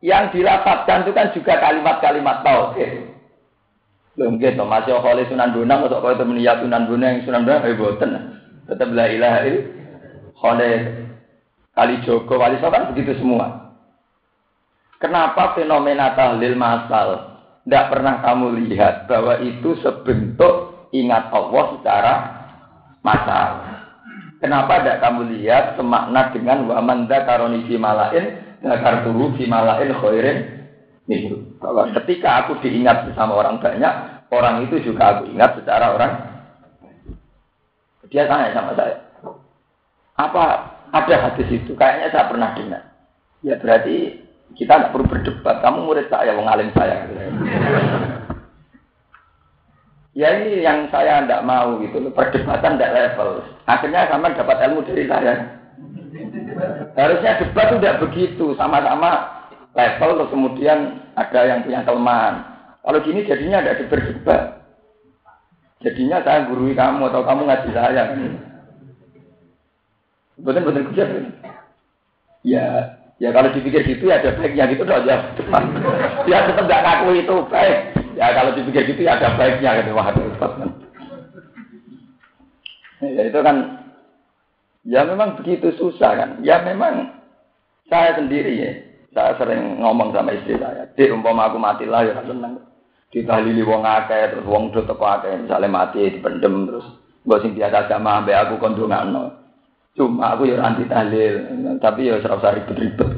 Yang dilapatkan itu kan juga kalimat-kalimat tauhid. Nggih to, masih khol Sunan Donang kok kaya temen ya Tunan Donang, Sunan Donang eh boten. Tetap la ilaha illallah. Kali Joko, Wali kan begitu semua. Kenapa fenomena tahlil masal tidak pernah kamu lihat bahwa itu sebentuk ingat Allah secara masal. Kenapa tidak kamu lihat semakna dengan wa manda karoni fi malain karturu fi malain khairin itu. Bahwa ketika aku diingat bersama orang banyak, orang itu juga aku ingat secara orang. Dia tanya sama saya, apa ada hadis itu? Kayaknya saya pernah dengar. Ya berarti kita tidak perlu berdebat. Kamu murid saya, wong alim saya. Ya ini yang saya tidak mau gitu. Perdebatan tidak level. Akhirnya sama dapat ilmu dari saya. Harusnya debat tidak begitu. Sama-sama level terus kemudian ada yang punya kelemahan. Kalau gini jadinya tidak berdebat. Jadinya saya gurui kamu atau kamu ngaji saya. Betul-betul kerja. Ya Ya kalau dipikir gitu ya ada baiknya gitu dong ya. ya tetap nggak ngaku itu baik. Ya kalau dipikir gitu ya ada baiknya gitu wah Ya itu kan ya memang begitu susah kan. Ya memang saya sendiri ya. Saya sering ngomong sama istri saya, "Dik, umpama aku mati lah ya seneng." Ditahlili wong akeh terus wong do teko akeh, misalnya mati dipendem terus mbok sing biasa sama ambek aku kon Cuma aku ya anti tahlil, tapi ya serasa ribet-ribet.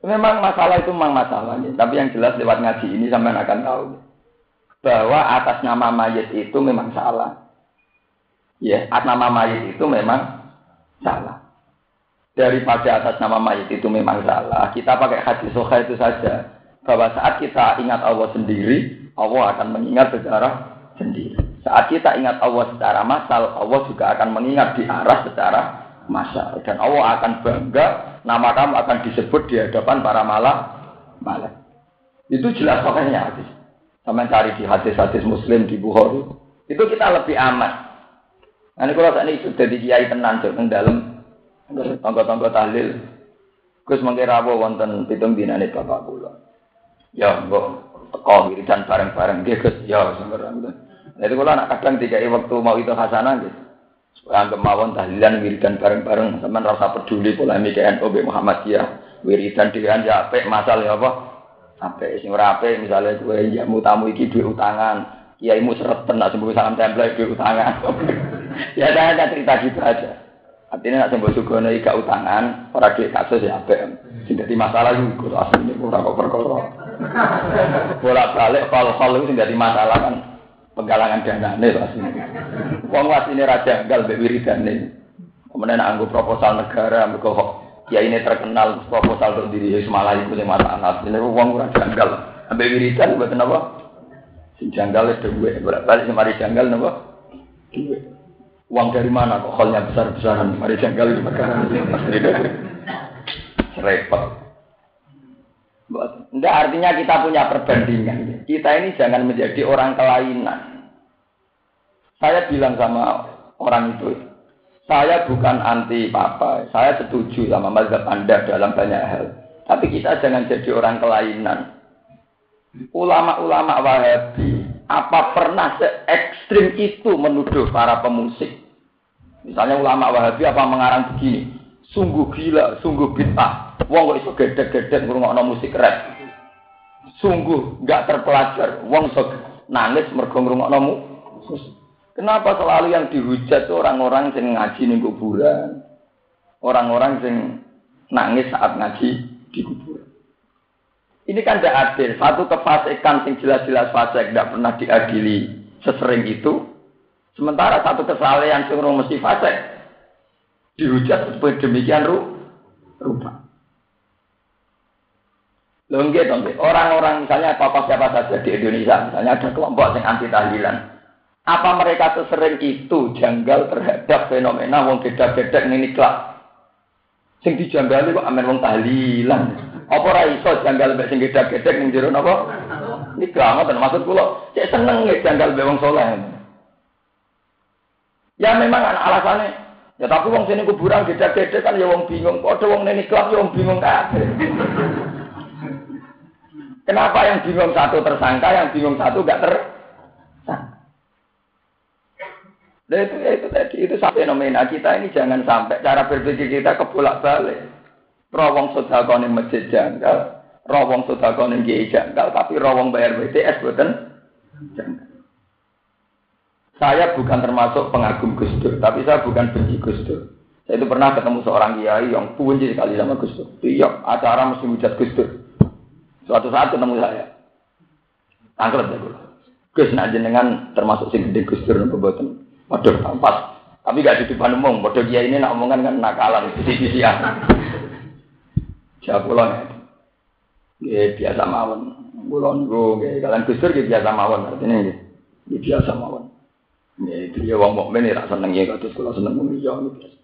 Memang masalah itu memang masalahnya, tapi yang jelas lewat ngaji ini sampai akan tahu bahwa atas nama mayat itu memang salah. Ya, atas nama mayat itu memang salah. Daripada atas nama mayat itu memang salah, kita pakai hadis soha itu saja. Bahwa saat kita ingat Allah sendiri, Allah akan mengingat secara sendiri. Saat kita ingat Allah secara masal, Allah juga akan mengingat di arah secara masal. Dan Allah akan bangga, nama kamu akan disebut di hadapan para malah malah. Itu jelas pokoknya hadis. Sama cari di hadis-hadis Muslim di Bukhari. Itu kita lebih aman. Nah, ini kalau saat ini sudah di kiai tenan yang dalam tonggo-tonggo tahlil. Gus mengira wonten pitung dinane bapak kula. Ya, mbok teko wiridan bareng-bareng nggih Gus. Ya, sembarang. Jadi kalau anak kadang tiga waktu mau itu hasanah gitu. Supaya anggap mawon tahlilan wiridan bareng-bareng. Sama rasa peduli polemik NU Muhammadiyah. Wiridan dengan ya apik masal ya apa? Apik sing ora apik misalnya gue ya tamu iki duit utangan. Kiaimu sereten nak sembuh salam tempel duit utangan. ya ada cerita gitu aja. Artinya nak sembuh sugono ika utangan, orang duit kasus ya apik. Sing dadi masalah iku asline ora kok perkara. Bolak-balik hal-hal itu sing dadi masalah kan penggalangan dana nih pasti. Wong raja gal mbek wiridane. Kemudian anggo proposal negara mergo ya ini terkenal proposal untuk diri Ismail itu yang masalah. Ini uang ora janggal. Ambek wiridan buat apa? Sing janggal itu gue bolak-balik mari janggal napa? Uang dari mana kok halnya besar-besaran? Mari janggal di perkara. Repot. Tidak artinya kita punya perbandingan. Kita ini jangan menjadi orang kelainan. Saya bilang sama orang itu, saya bukan anti papa, saya setuju sama mazhab Anda dalam banyak hal. Tapi kita jangan jadi orang kelainan. Ulama-ulama Wahabi, apa pernah se ekstrim itu menuduh para pemusik? Misalnya ulama Wahabi apa mengarang begini, sungguh gila, sungguh bid'ah. Wong kok iso gedek-gedek ngrungokno musik rap. Sungguh nggak terpelajar. Wong iso nangis mergo ngrungokno musik. Kenapa selalu yang dihujat orang-orang yang ngaji di kuburan? Orang-orang yang nangis saat ngaji di kuburan. Ini kan tidak adil. Satu kefasikan yang jelas-jelas fasik tidak pernah diadili sesering itu. Sementara satu kesalahan yang mesti fasik dihujat seperti demikian rupa. Lengge, Orang-orang misalnya apa siapa saja di Indonesia, misalnya ada kelompok yang anti tahlilan. Apa mereka sesering itu janggal terhadap fenomena wong beda-beda ini klub? Sing dijanggali kok amen wong tahlilan. Apa ora iso janggal mek sing beda-beda ning jero napa? Ini keramat maksud kula, cek seneng nek janggal mek wong saleh. Ya memang alasannya. Ya tapi wong sini kuburan beda-beda kan ya wong bingung. Padha wong nini klub ya wong bingung kabeh. Kenapa yang bingung satu tersangka, yang bingung satu gak tersangka? Nah itu, itu tadi, itu fenomena kita ini jangan sampai cara berpikir kita kebolak balik. Rawong sodakon yang masjid janggal, rawong sodakon yang kiai janggal, tapi rawong bayar BTS bukan janggal. Saya bukan termasuk pengagum Gus Dur, tapi saya bukan benci Gus Dur. Saya itu pernah ketemu seorang kiai yang benci sekali sama Gus Dur. Iya, acara mesti hujat Gus Dur. Suatu saat ketemu saya. Tangklet ya, Gus, nak jenengan termasuk sing gede Gus Dur nopo boten. Waduh, pas. Tapi gak di depan umum. Bodoh dia ini nak omongan kan nakalan, bisi-bisian. Jawab pulang ya. biasa mawon. Pulang niku kalian kusur ya biasa mawon artinya ya. biasa mawon. Ya dia wong mukmin ya seneng ya kados kula seneng mung ya biasa.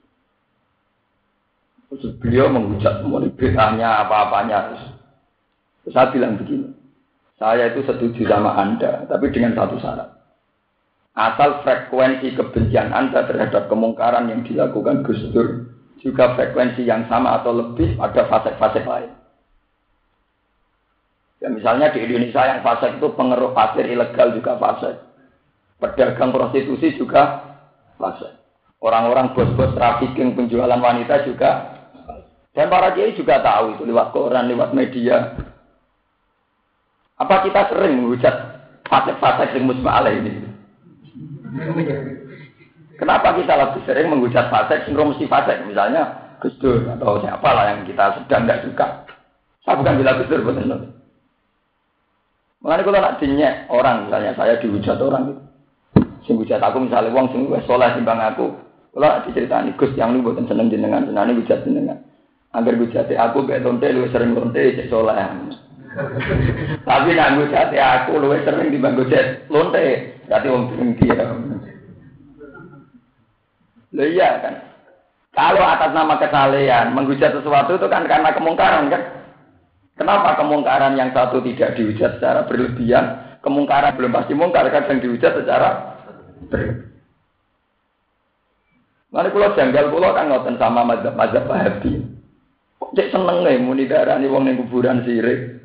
Terus beliau mengucap mau beritanya apa-apanya. Terus saya bilang begini, saya itu setuju sama Anda, tapi dengan satu syarat. Asal frekuensi kebencian Anda terhadap kemungkaran yang dilakukan Gus Dur juga frekuensi yang sama atau lebih pada fase-fase lain. Ya misalnya di Indonesia yang fase itu pengeruh pasir ilegal juga fase. Pedagang prostitusi juga fase. Orang-orang bos-bos trafficking penjualan wanita juga. Dan para kiai juga tahu itu lewat koran, lewat media. Apa kita sering menghujat fase-fase yang musma'ala ini? Kenapa kita lebih sering menghujat fasik, sindrom mesti fasik, misalnya Gus atau siapa lah yang kita sedang tidak suka. Saya bukan bilang Gus Dur, betul Mengenai kalau nak dinyek orang, misalnya saya dihujat orang gitu. Sing aku misalnya uang sing wis soleh timbang aku. Nak diceritani Gus yang lu buatan seneng jenengan, senang ini hujat jenengan. Agar hujat aku gak lonte lu sering lonte cek soleh. Tapi nak hujat aku lu sering timbang hujat lonte. Berarti wong dengki ya. Loh iya kan. Kalau atas nama kesalehan menghujat sesuatu itu kan karena kemungkaran kan. Kenapa kemungkaran yang satu tidak dihujat secara berlebihan, kemungkaran belum pasti mungkar kadang dihujat secara Nanti kalau janggal pulau kan ngoten sama mazhab mazhab Wahabi. Kok cek seneng nih muni wong ning kuburan sirik.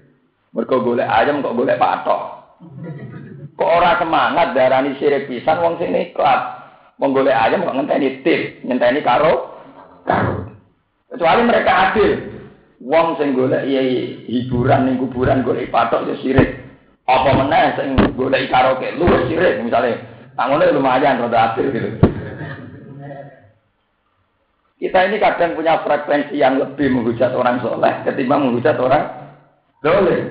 Mereka golek ayam kok golek patok. Kok ora semangat darani sirik pisan wong sini ikhlas. Wong golek ayam kok ngenteni tip, ngenteni karo karo. Kecuali mereka adil. Wong sing golek iya hiburan ning kuburan golek patok ya sirik. Apa meneh sing golek karaoke lu sirik misalnya. Tanggungnya lumayan rada adil gitu. Kita ini kadang punya frekuensi yang lebih menghujat orang soleh ketimbang menghujat orang doleh.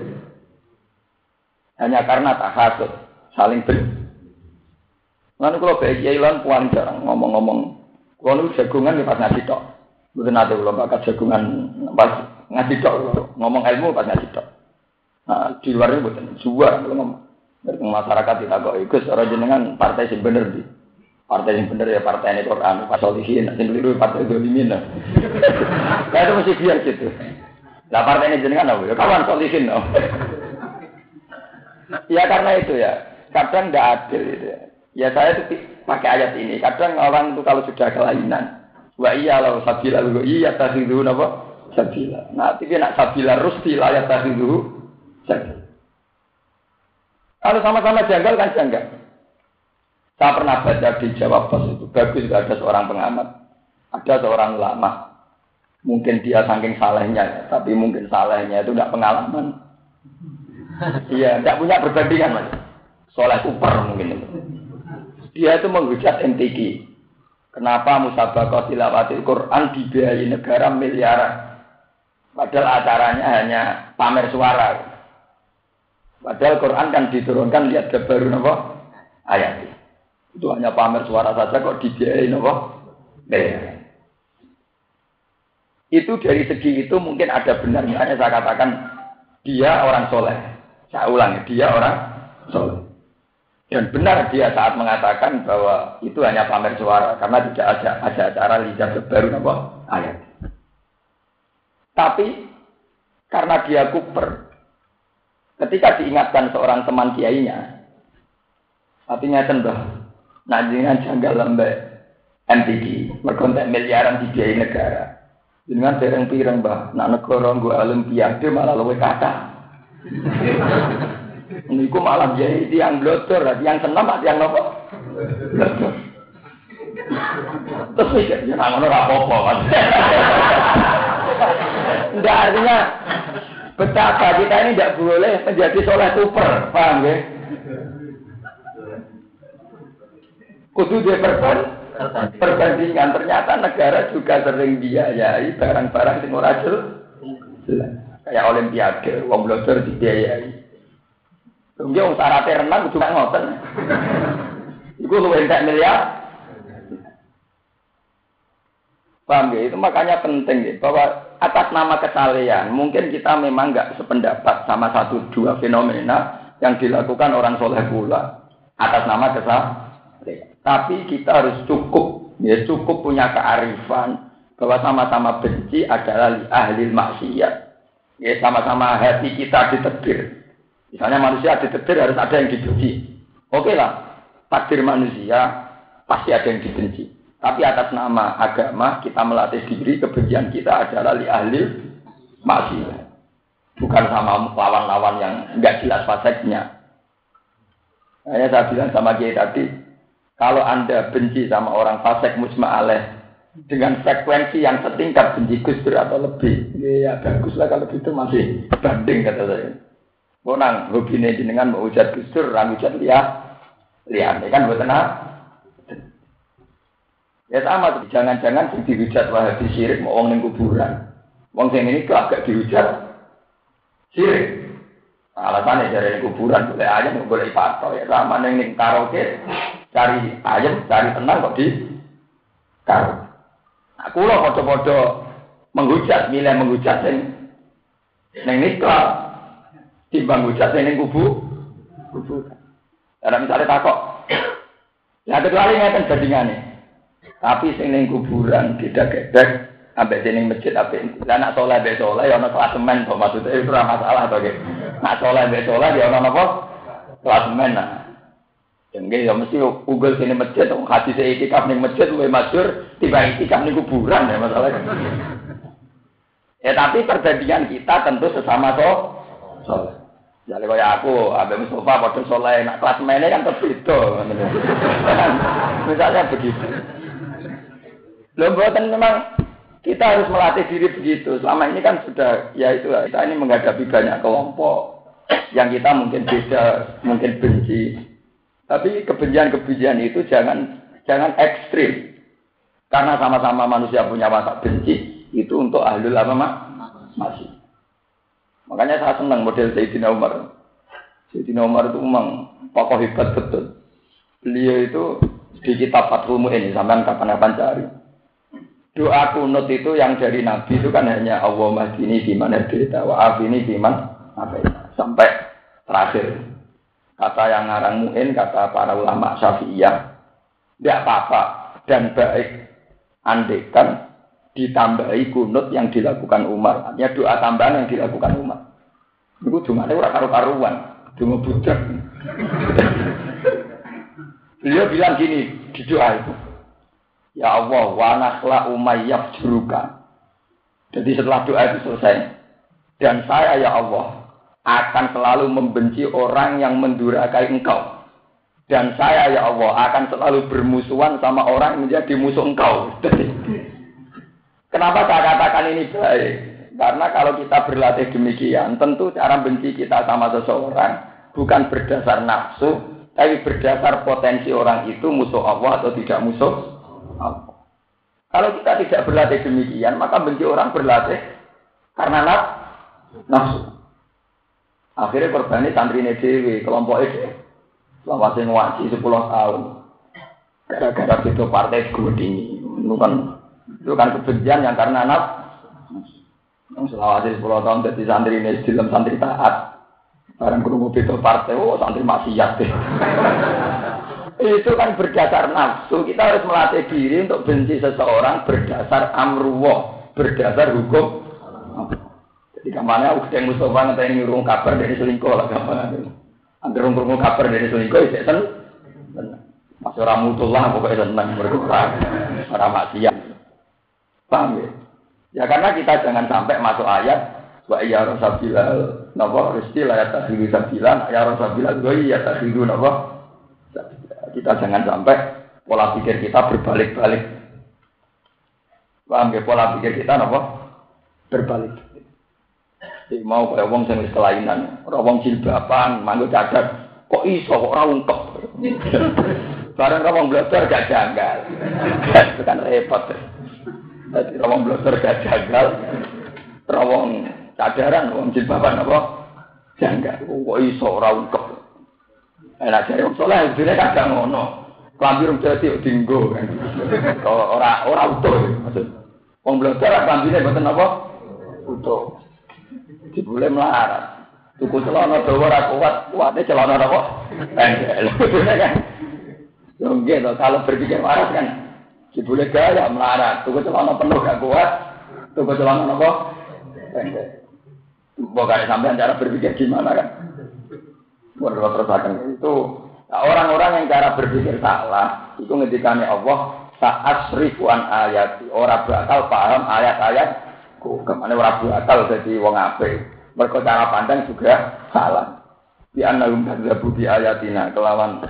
Hanya karena tak hasut saling ber. Lalu kalau baik lan puan jarang ngomong-ngomong. Kalau itu jagungan ya pas ngaji tok. Bukan ada kalau bakat jagungan pas ngaji tok. Ngomong ilmu pas ngaji tok. Nah di luar itu bukan kalau ngomong. Masyarakat kita kok ikut secara jenengan partai sih bener di. Partai yang bener ya partai ini Quran, pas solihin, yang keliru partai dolimin. Nah itu mesti biar gitu. Lah partai ini jenengan apa? Ya kawan solihin. Ya karena itu ya kadang tidak adil itu ya. Ya saya itu pakai ayat ini. Kadang orang itu kalau sudah kelainan, wa iya lalu sabila lalu iya dulu apa? Sabila. Nah, tapi nak sabila rusti layak dulu sabila. Kalau sama-sama janggal kan janggal. Saya pernah baca di Jawa Pos itu bagus ada seorang pengamat, ada seorang ulama. Mungkin dia saking salehnya, tapi mungkin salehnya itu tidak pengalaman. Iya, tidak punya perbandingan mas. Soleh super mungkin itu. Dia itu menghujat MTQ. Kenapa musabaqah tilawatil Quran dibiayai negara miliaran? Padahal acaranya hanya pamer suara. Padahal Quran kan diturunkan lihat ke baru nopo ayat. Itu hanya pamer suara saja kok dibiayai nopo. Itu dari segi itu mungkin ada benar. Misalnya saya katakan dia orang soleh. Saya ulangi, dia orang soleh. Dan benar dia saat mengatakan bahwa itu hanya pamer suara karena tidak ada ada acara lidah baru nopo ayat. Tapi karena dia kuper, ketika diingatkan seorang teman kiainya, artinya tembah, nanjengan janggal lembek MTD, merkontek miliaran dibiayai negara. Dengan dereng pireng bah, nak negara gue olimpiade malah luwe kata. Niku malah jadi yang blotor, yang senam, yang nopo. Terus mikir, ya ngono ora apa-apa. Enggak artinya betapa kita ini tidak boleh menjadi soleh super, paham ya? Kudu dia perban, perbandingan ternyata negara juga sering biayai barang-barang sing ora kayak olimpiade, wong blotor dibiayai. Tunggu wong syaratnya renang kudu ngoten. Iku luwih entek miliar. Paham ya? Itu makanya penting ya, bahwa atas nama kesalehan, mungkin kita memang nggak sependapat sama satu dua fenomena yang dilakukan orang soleh pula atas nama kesalehan. Tapi kita harus cukup, ya cukup punya kearifan bahwa sama-sama benci adalah ahli maksiat. Ya sama-sama hati kita ditetir. Misalnya manusia ditetir harus ada yang dibenci. Oke lah, takdir manusia pasti ada yang dibenci. Tapi atas nama agama kita melatih diri kebencian kita adalah li ahli maksiat. Bukan sama lawan-lawan yang enggak jelas faseknya. Hanya saya bilang sama Kiai tadi, kalau Anda benci sama orang fasek musma aleh dengan frekuensi yang setingkat benci Gus atau lebih, ya bagus lah kalau gitu masih banding kata saya. Mau nang hobi dengan mau ujar Gus Dur, ujar lihat, lihat, kan buat tenang. Ya sama, jangan-jangan dihujat wahabi syirik mau ning kuburan. Wong sing ini kok agak dihujat syirik. Alasannya dari kuburan boleh ayam, boleh patok ya sama neng ning karaoke cari ayam, cari tenang kok di karo. Nah, kulo foto-foto menghujat, milih menghujat sing neng nikah timbang hujat ning kubu kuburan. Ada misalnya takok. Ya kecuali ngeten bandingane. Tapi sing ning kuburan beda gedek ambek sing masjid apik. Lah nak saleh be saleh ya ana klasemen kok maksudnya itu ora masalah to nggih. Nak saleh be saleh ya ana napa? Klasemen nah. Jadi ya mesti ugel sini masjid, hati saya itikaf ning masjid, luwe masyur, tiba itikaf ning kuburan ya masalahnya. ya tapi perbandingan kita tentu sesama so, soleh. Jadi kayak aku, Abe Mustafa, pada soleh, nak kelas mainnya kan terbeda. Misalnya begitu. Loh buatan memang kita harus melatih diri begitu. Selama ini kan sudah ya itu kita ini menghadapi banyak kelompok yang kita mungkin beda, mungkin benci. Tapi kebencian-kebencian itu jangan jangan ekstrim. Karena sama-sama manusia punya watak benci, itu untuk ahlul apa mak? Masih. Makanya saya senang model Sayyidina Umar. Sayyidina Umar itu memang pokok hebat betul. Beliau itu di kitab Fathul Mu'in, sampai kapan-kapan cari doa kunut itu yang dari Nabi itu kan hanya Allah mahdini mana kita wa afini biman apa sampai terakhir. Kata yang ngarang muin kata para ulama syafi'iyah tidak apa-apa. Dan baik andekan ditambahi kunut yang dilakukan Umar. Artinya doa tambahan yang dilakukan Umar. Itu cuma ada orang karu-karuan. Cuma budak. Beliau bilang gini di doa itu Ya Allah, wa nakhla umayyab juruka. Jadi setelah doa itu selesai. Dan saya ya Allah akan selalu membenci orang yang mendurakai engkau. Dan saya ya Allah akan selalu bermusuhan sama orang yang menjadi musuh engkau. Kenapa saya katakan ini baik? Karena kalau kita berlatih demikian, tentu cara benci kita sama seseorang bukan berdasar nafsu, tapi berdasar potensi orang itu musuh Allah atau tidak musuh Allah. Kalau kita tidak berlatih demikian, maka benci orang berlatih karena nafsu. Akhirnya korbannya santri dewi, kelompok itu. Selama saya ngaji 10 tahun. Gara-gara itu partai gue Itu kan, itu kan kebencian yang karena nafsu. Yang selawasi 10 tahun jadi santri ini dalam santri taat. Barang kerungu itu partai, oh santri maksiat deh. itu kan berdasar nafsu. Kita harus melatih diri untuk benci seseorang berdasar amruwah, berdasar hukum. Jadi ke mana aku yang Mustafa nanti ini ngurung kabar dari selingkuh lah gampang. Angger ngurung kabar dari selingkuh itu kan. Mas orang mutullah pokoknya senang berkurang. Orang maksiat. Paham ya? Ya karena kita jangan sampai masuk ayat wa iya rasabilal napa rezeki la ya tahdiru sabilan ya rasabilal wa iya tahdiru napa kita jangan sampai pola pikir kita berbalik-balik. Paham ya? Pola pikir kita napa berbalik. Jadi mau kayak wong sing kelainan ora wong jilbaban manggo cacat kok iso kok ora ungkep? Bareng wong belajar gak janggal. Kan repot. Jadi rawong blotor gak janggal, rawong cadaran, rawong jilbaban apa? Janggal. Kok iso ora ungkep. Enak jare wong saleh dene kadang ngono. Klambi rung dadi dinggo kan. Ora ora utuh maksud. Wong blotor klambine mboten apa? Utuh. Dibule melarat. Tuku celana dawa ora kuat, kuatnya celana apa? Pendek. Yo nggih kalau berpikir waras kan boleh gaya melarat, tuku celana penuh gak kuat, tuku celana apa? Pendek. Bukan sampai cara berpikir gimana kan? Terus itu nah, orang-orang yang cara berpikir salah, itu ngedikannya Allah saat seribuan ayat orang bakal paham ayat-ayat ke mana orang bakal jadi wong ape mereka cara pandang juga salah di analum kadzabu di ayatina kelawan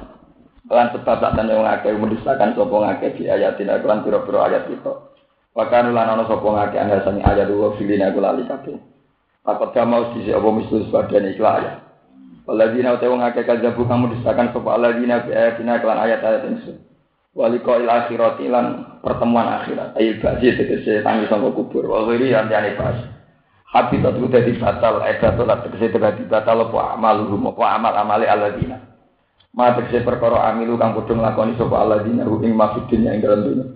Lan sebab tak tanya wong akeh mendustakan sapa ngakeh di ayatin lan pira-pira ayat itu. Wakan lan ana sapa ngakeh anda sani ayat dua filina kula ali kabeh. Apa damau sisi apa mislu sebagian ayat. Waladina uta wong akeh kadzabu kamu mendustakan sapa aladina bi ayatina kelan ayat-ayat insun. Waliko il akhirat lan pertemuan akhirat. Ayo baji tegese tangi sangka kubur. Wa ghairi yang jane pas. Habitat udah batal, edatul tegese dadi batal apa amaluhum apa amal amale aladina. Ma tegese perkara amilu kang padha nglakoni sapa alladzina hu ing mafidin ing dalem dunya.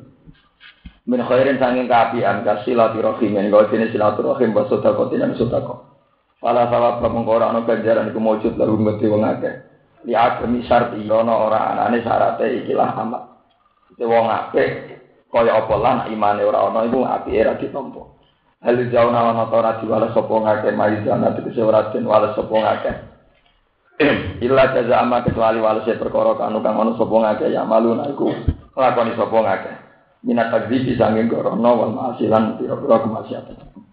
Min khairin sanging kaapian kasilati ing gawe dene silaturahim sedekah lan sedekah. Fala sawab pemengko ora ana ganjaran iku mujud lalu mesti wong akeh. Li agami syarti ana ora anane syarate ikilah amal. Te wong apik kaya apa lan imane ora ana iku apike ra ditampa. Hal jauh nama ora diwales sapa ngakeh mari jana tegese ora den wales sapa ngakeh. Illa jaza amma kecuali walase perkara kanu kang ana sapa ngake ya malu iku lakoni sapa ngake. Minat takdzibi sanging gorono wal masilan pira-pira kemaksiatan.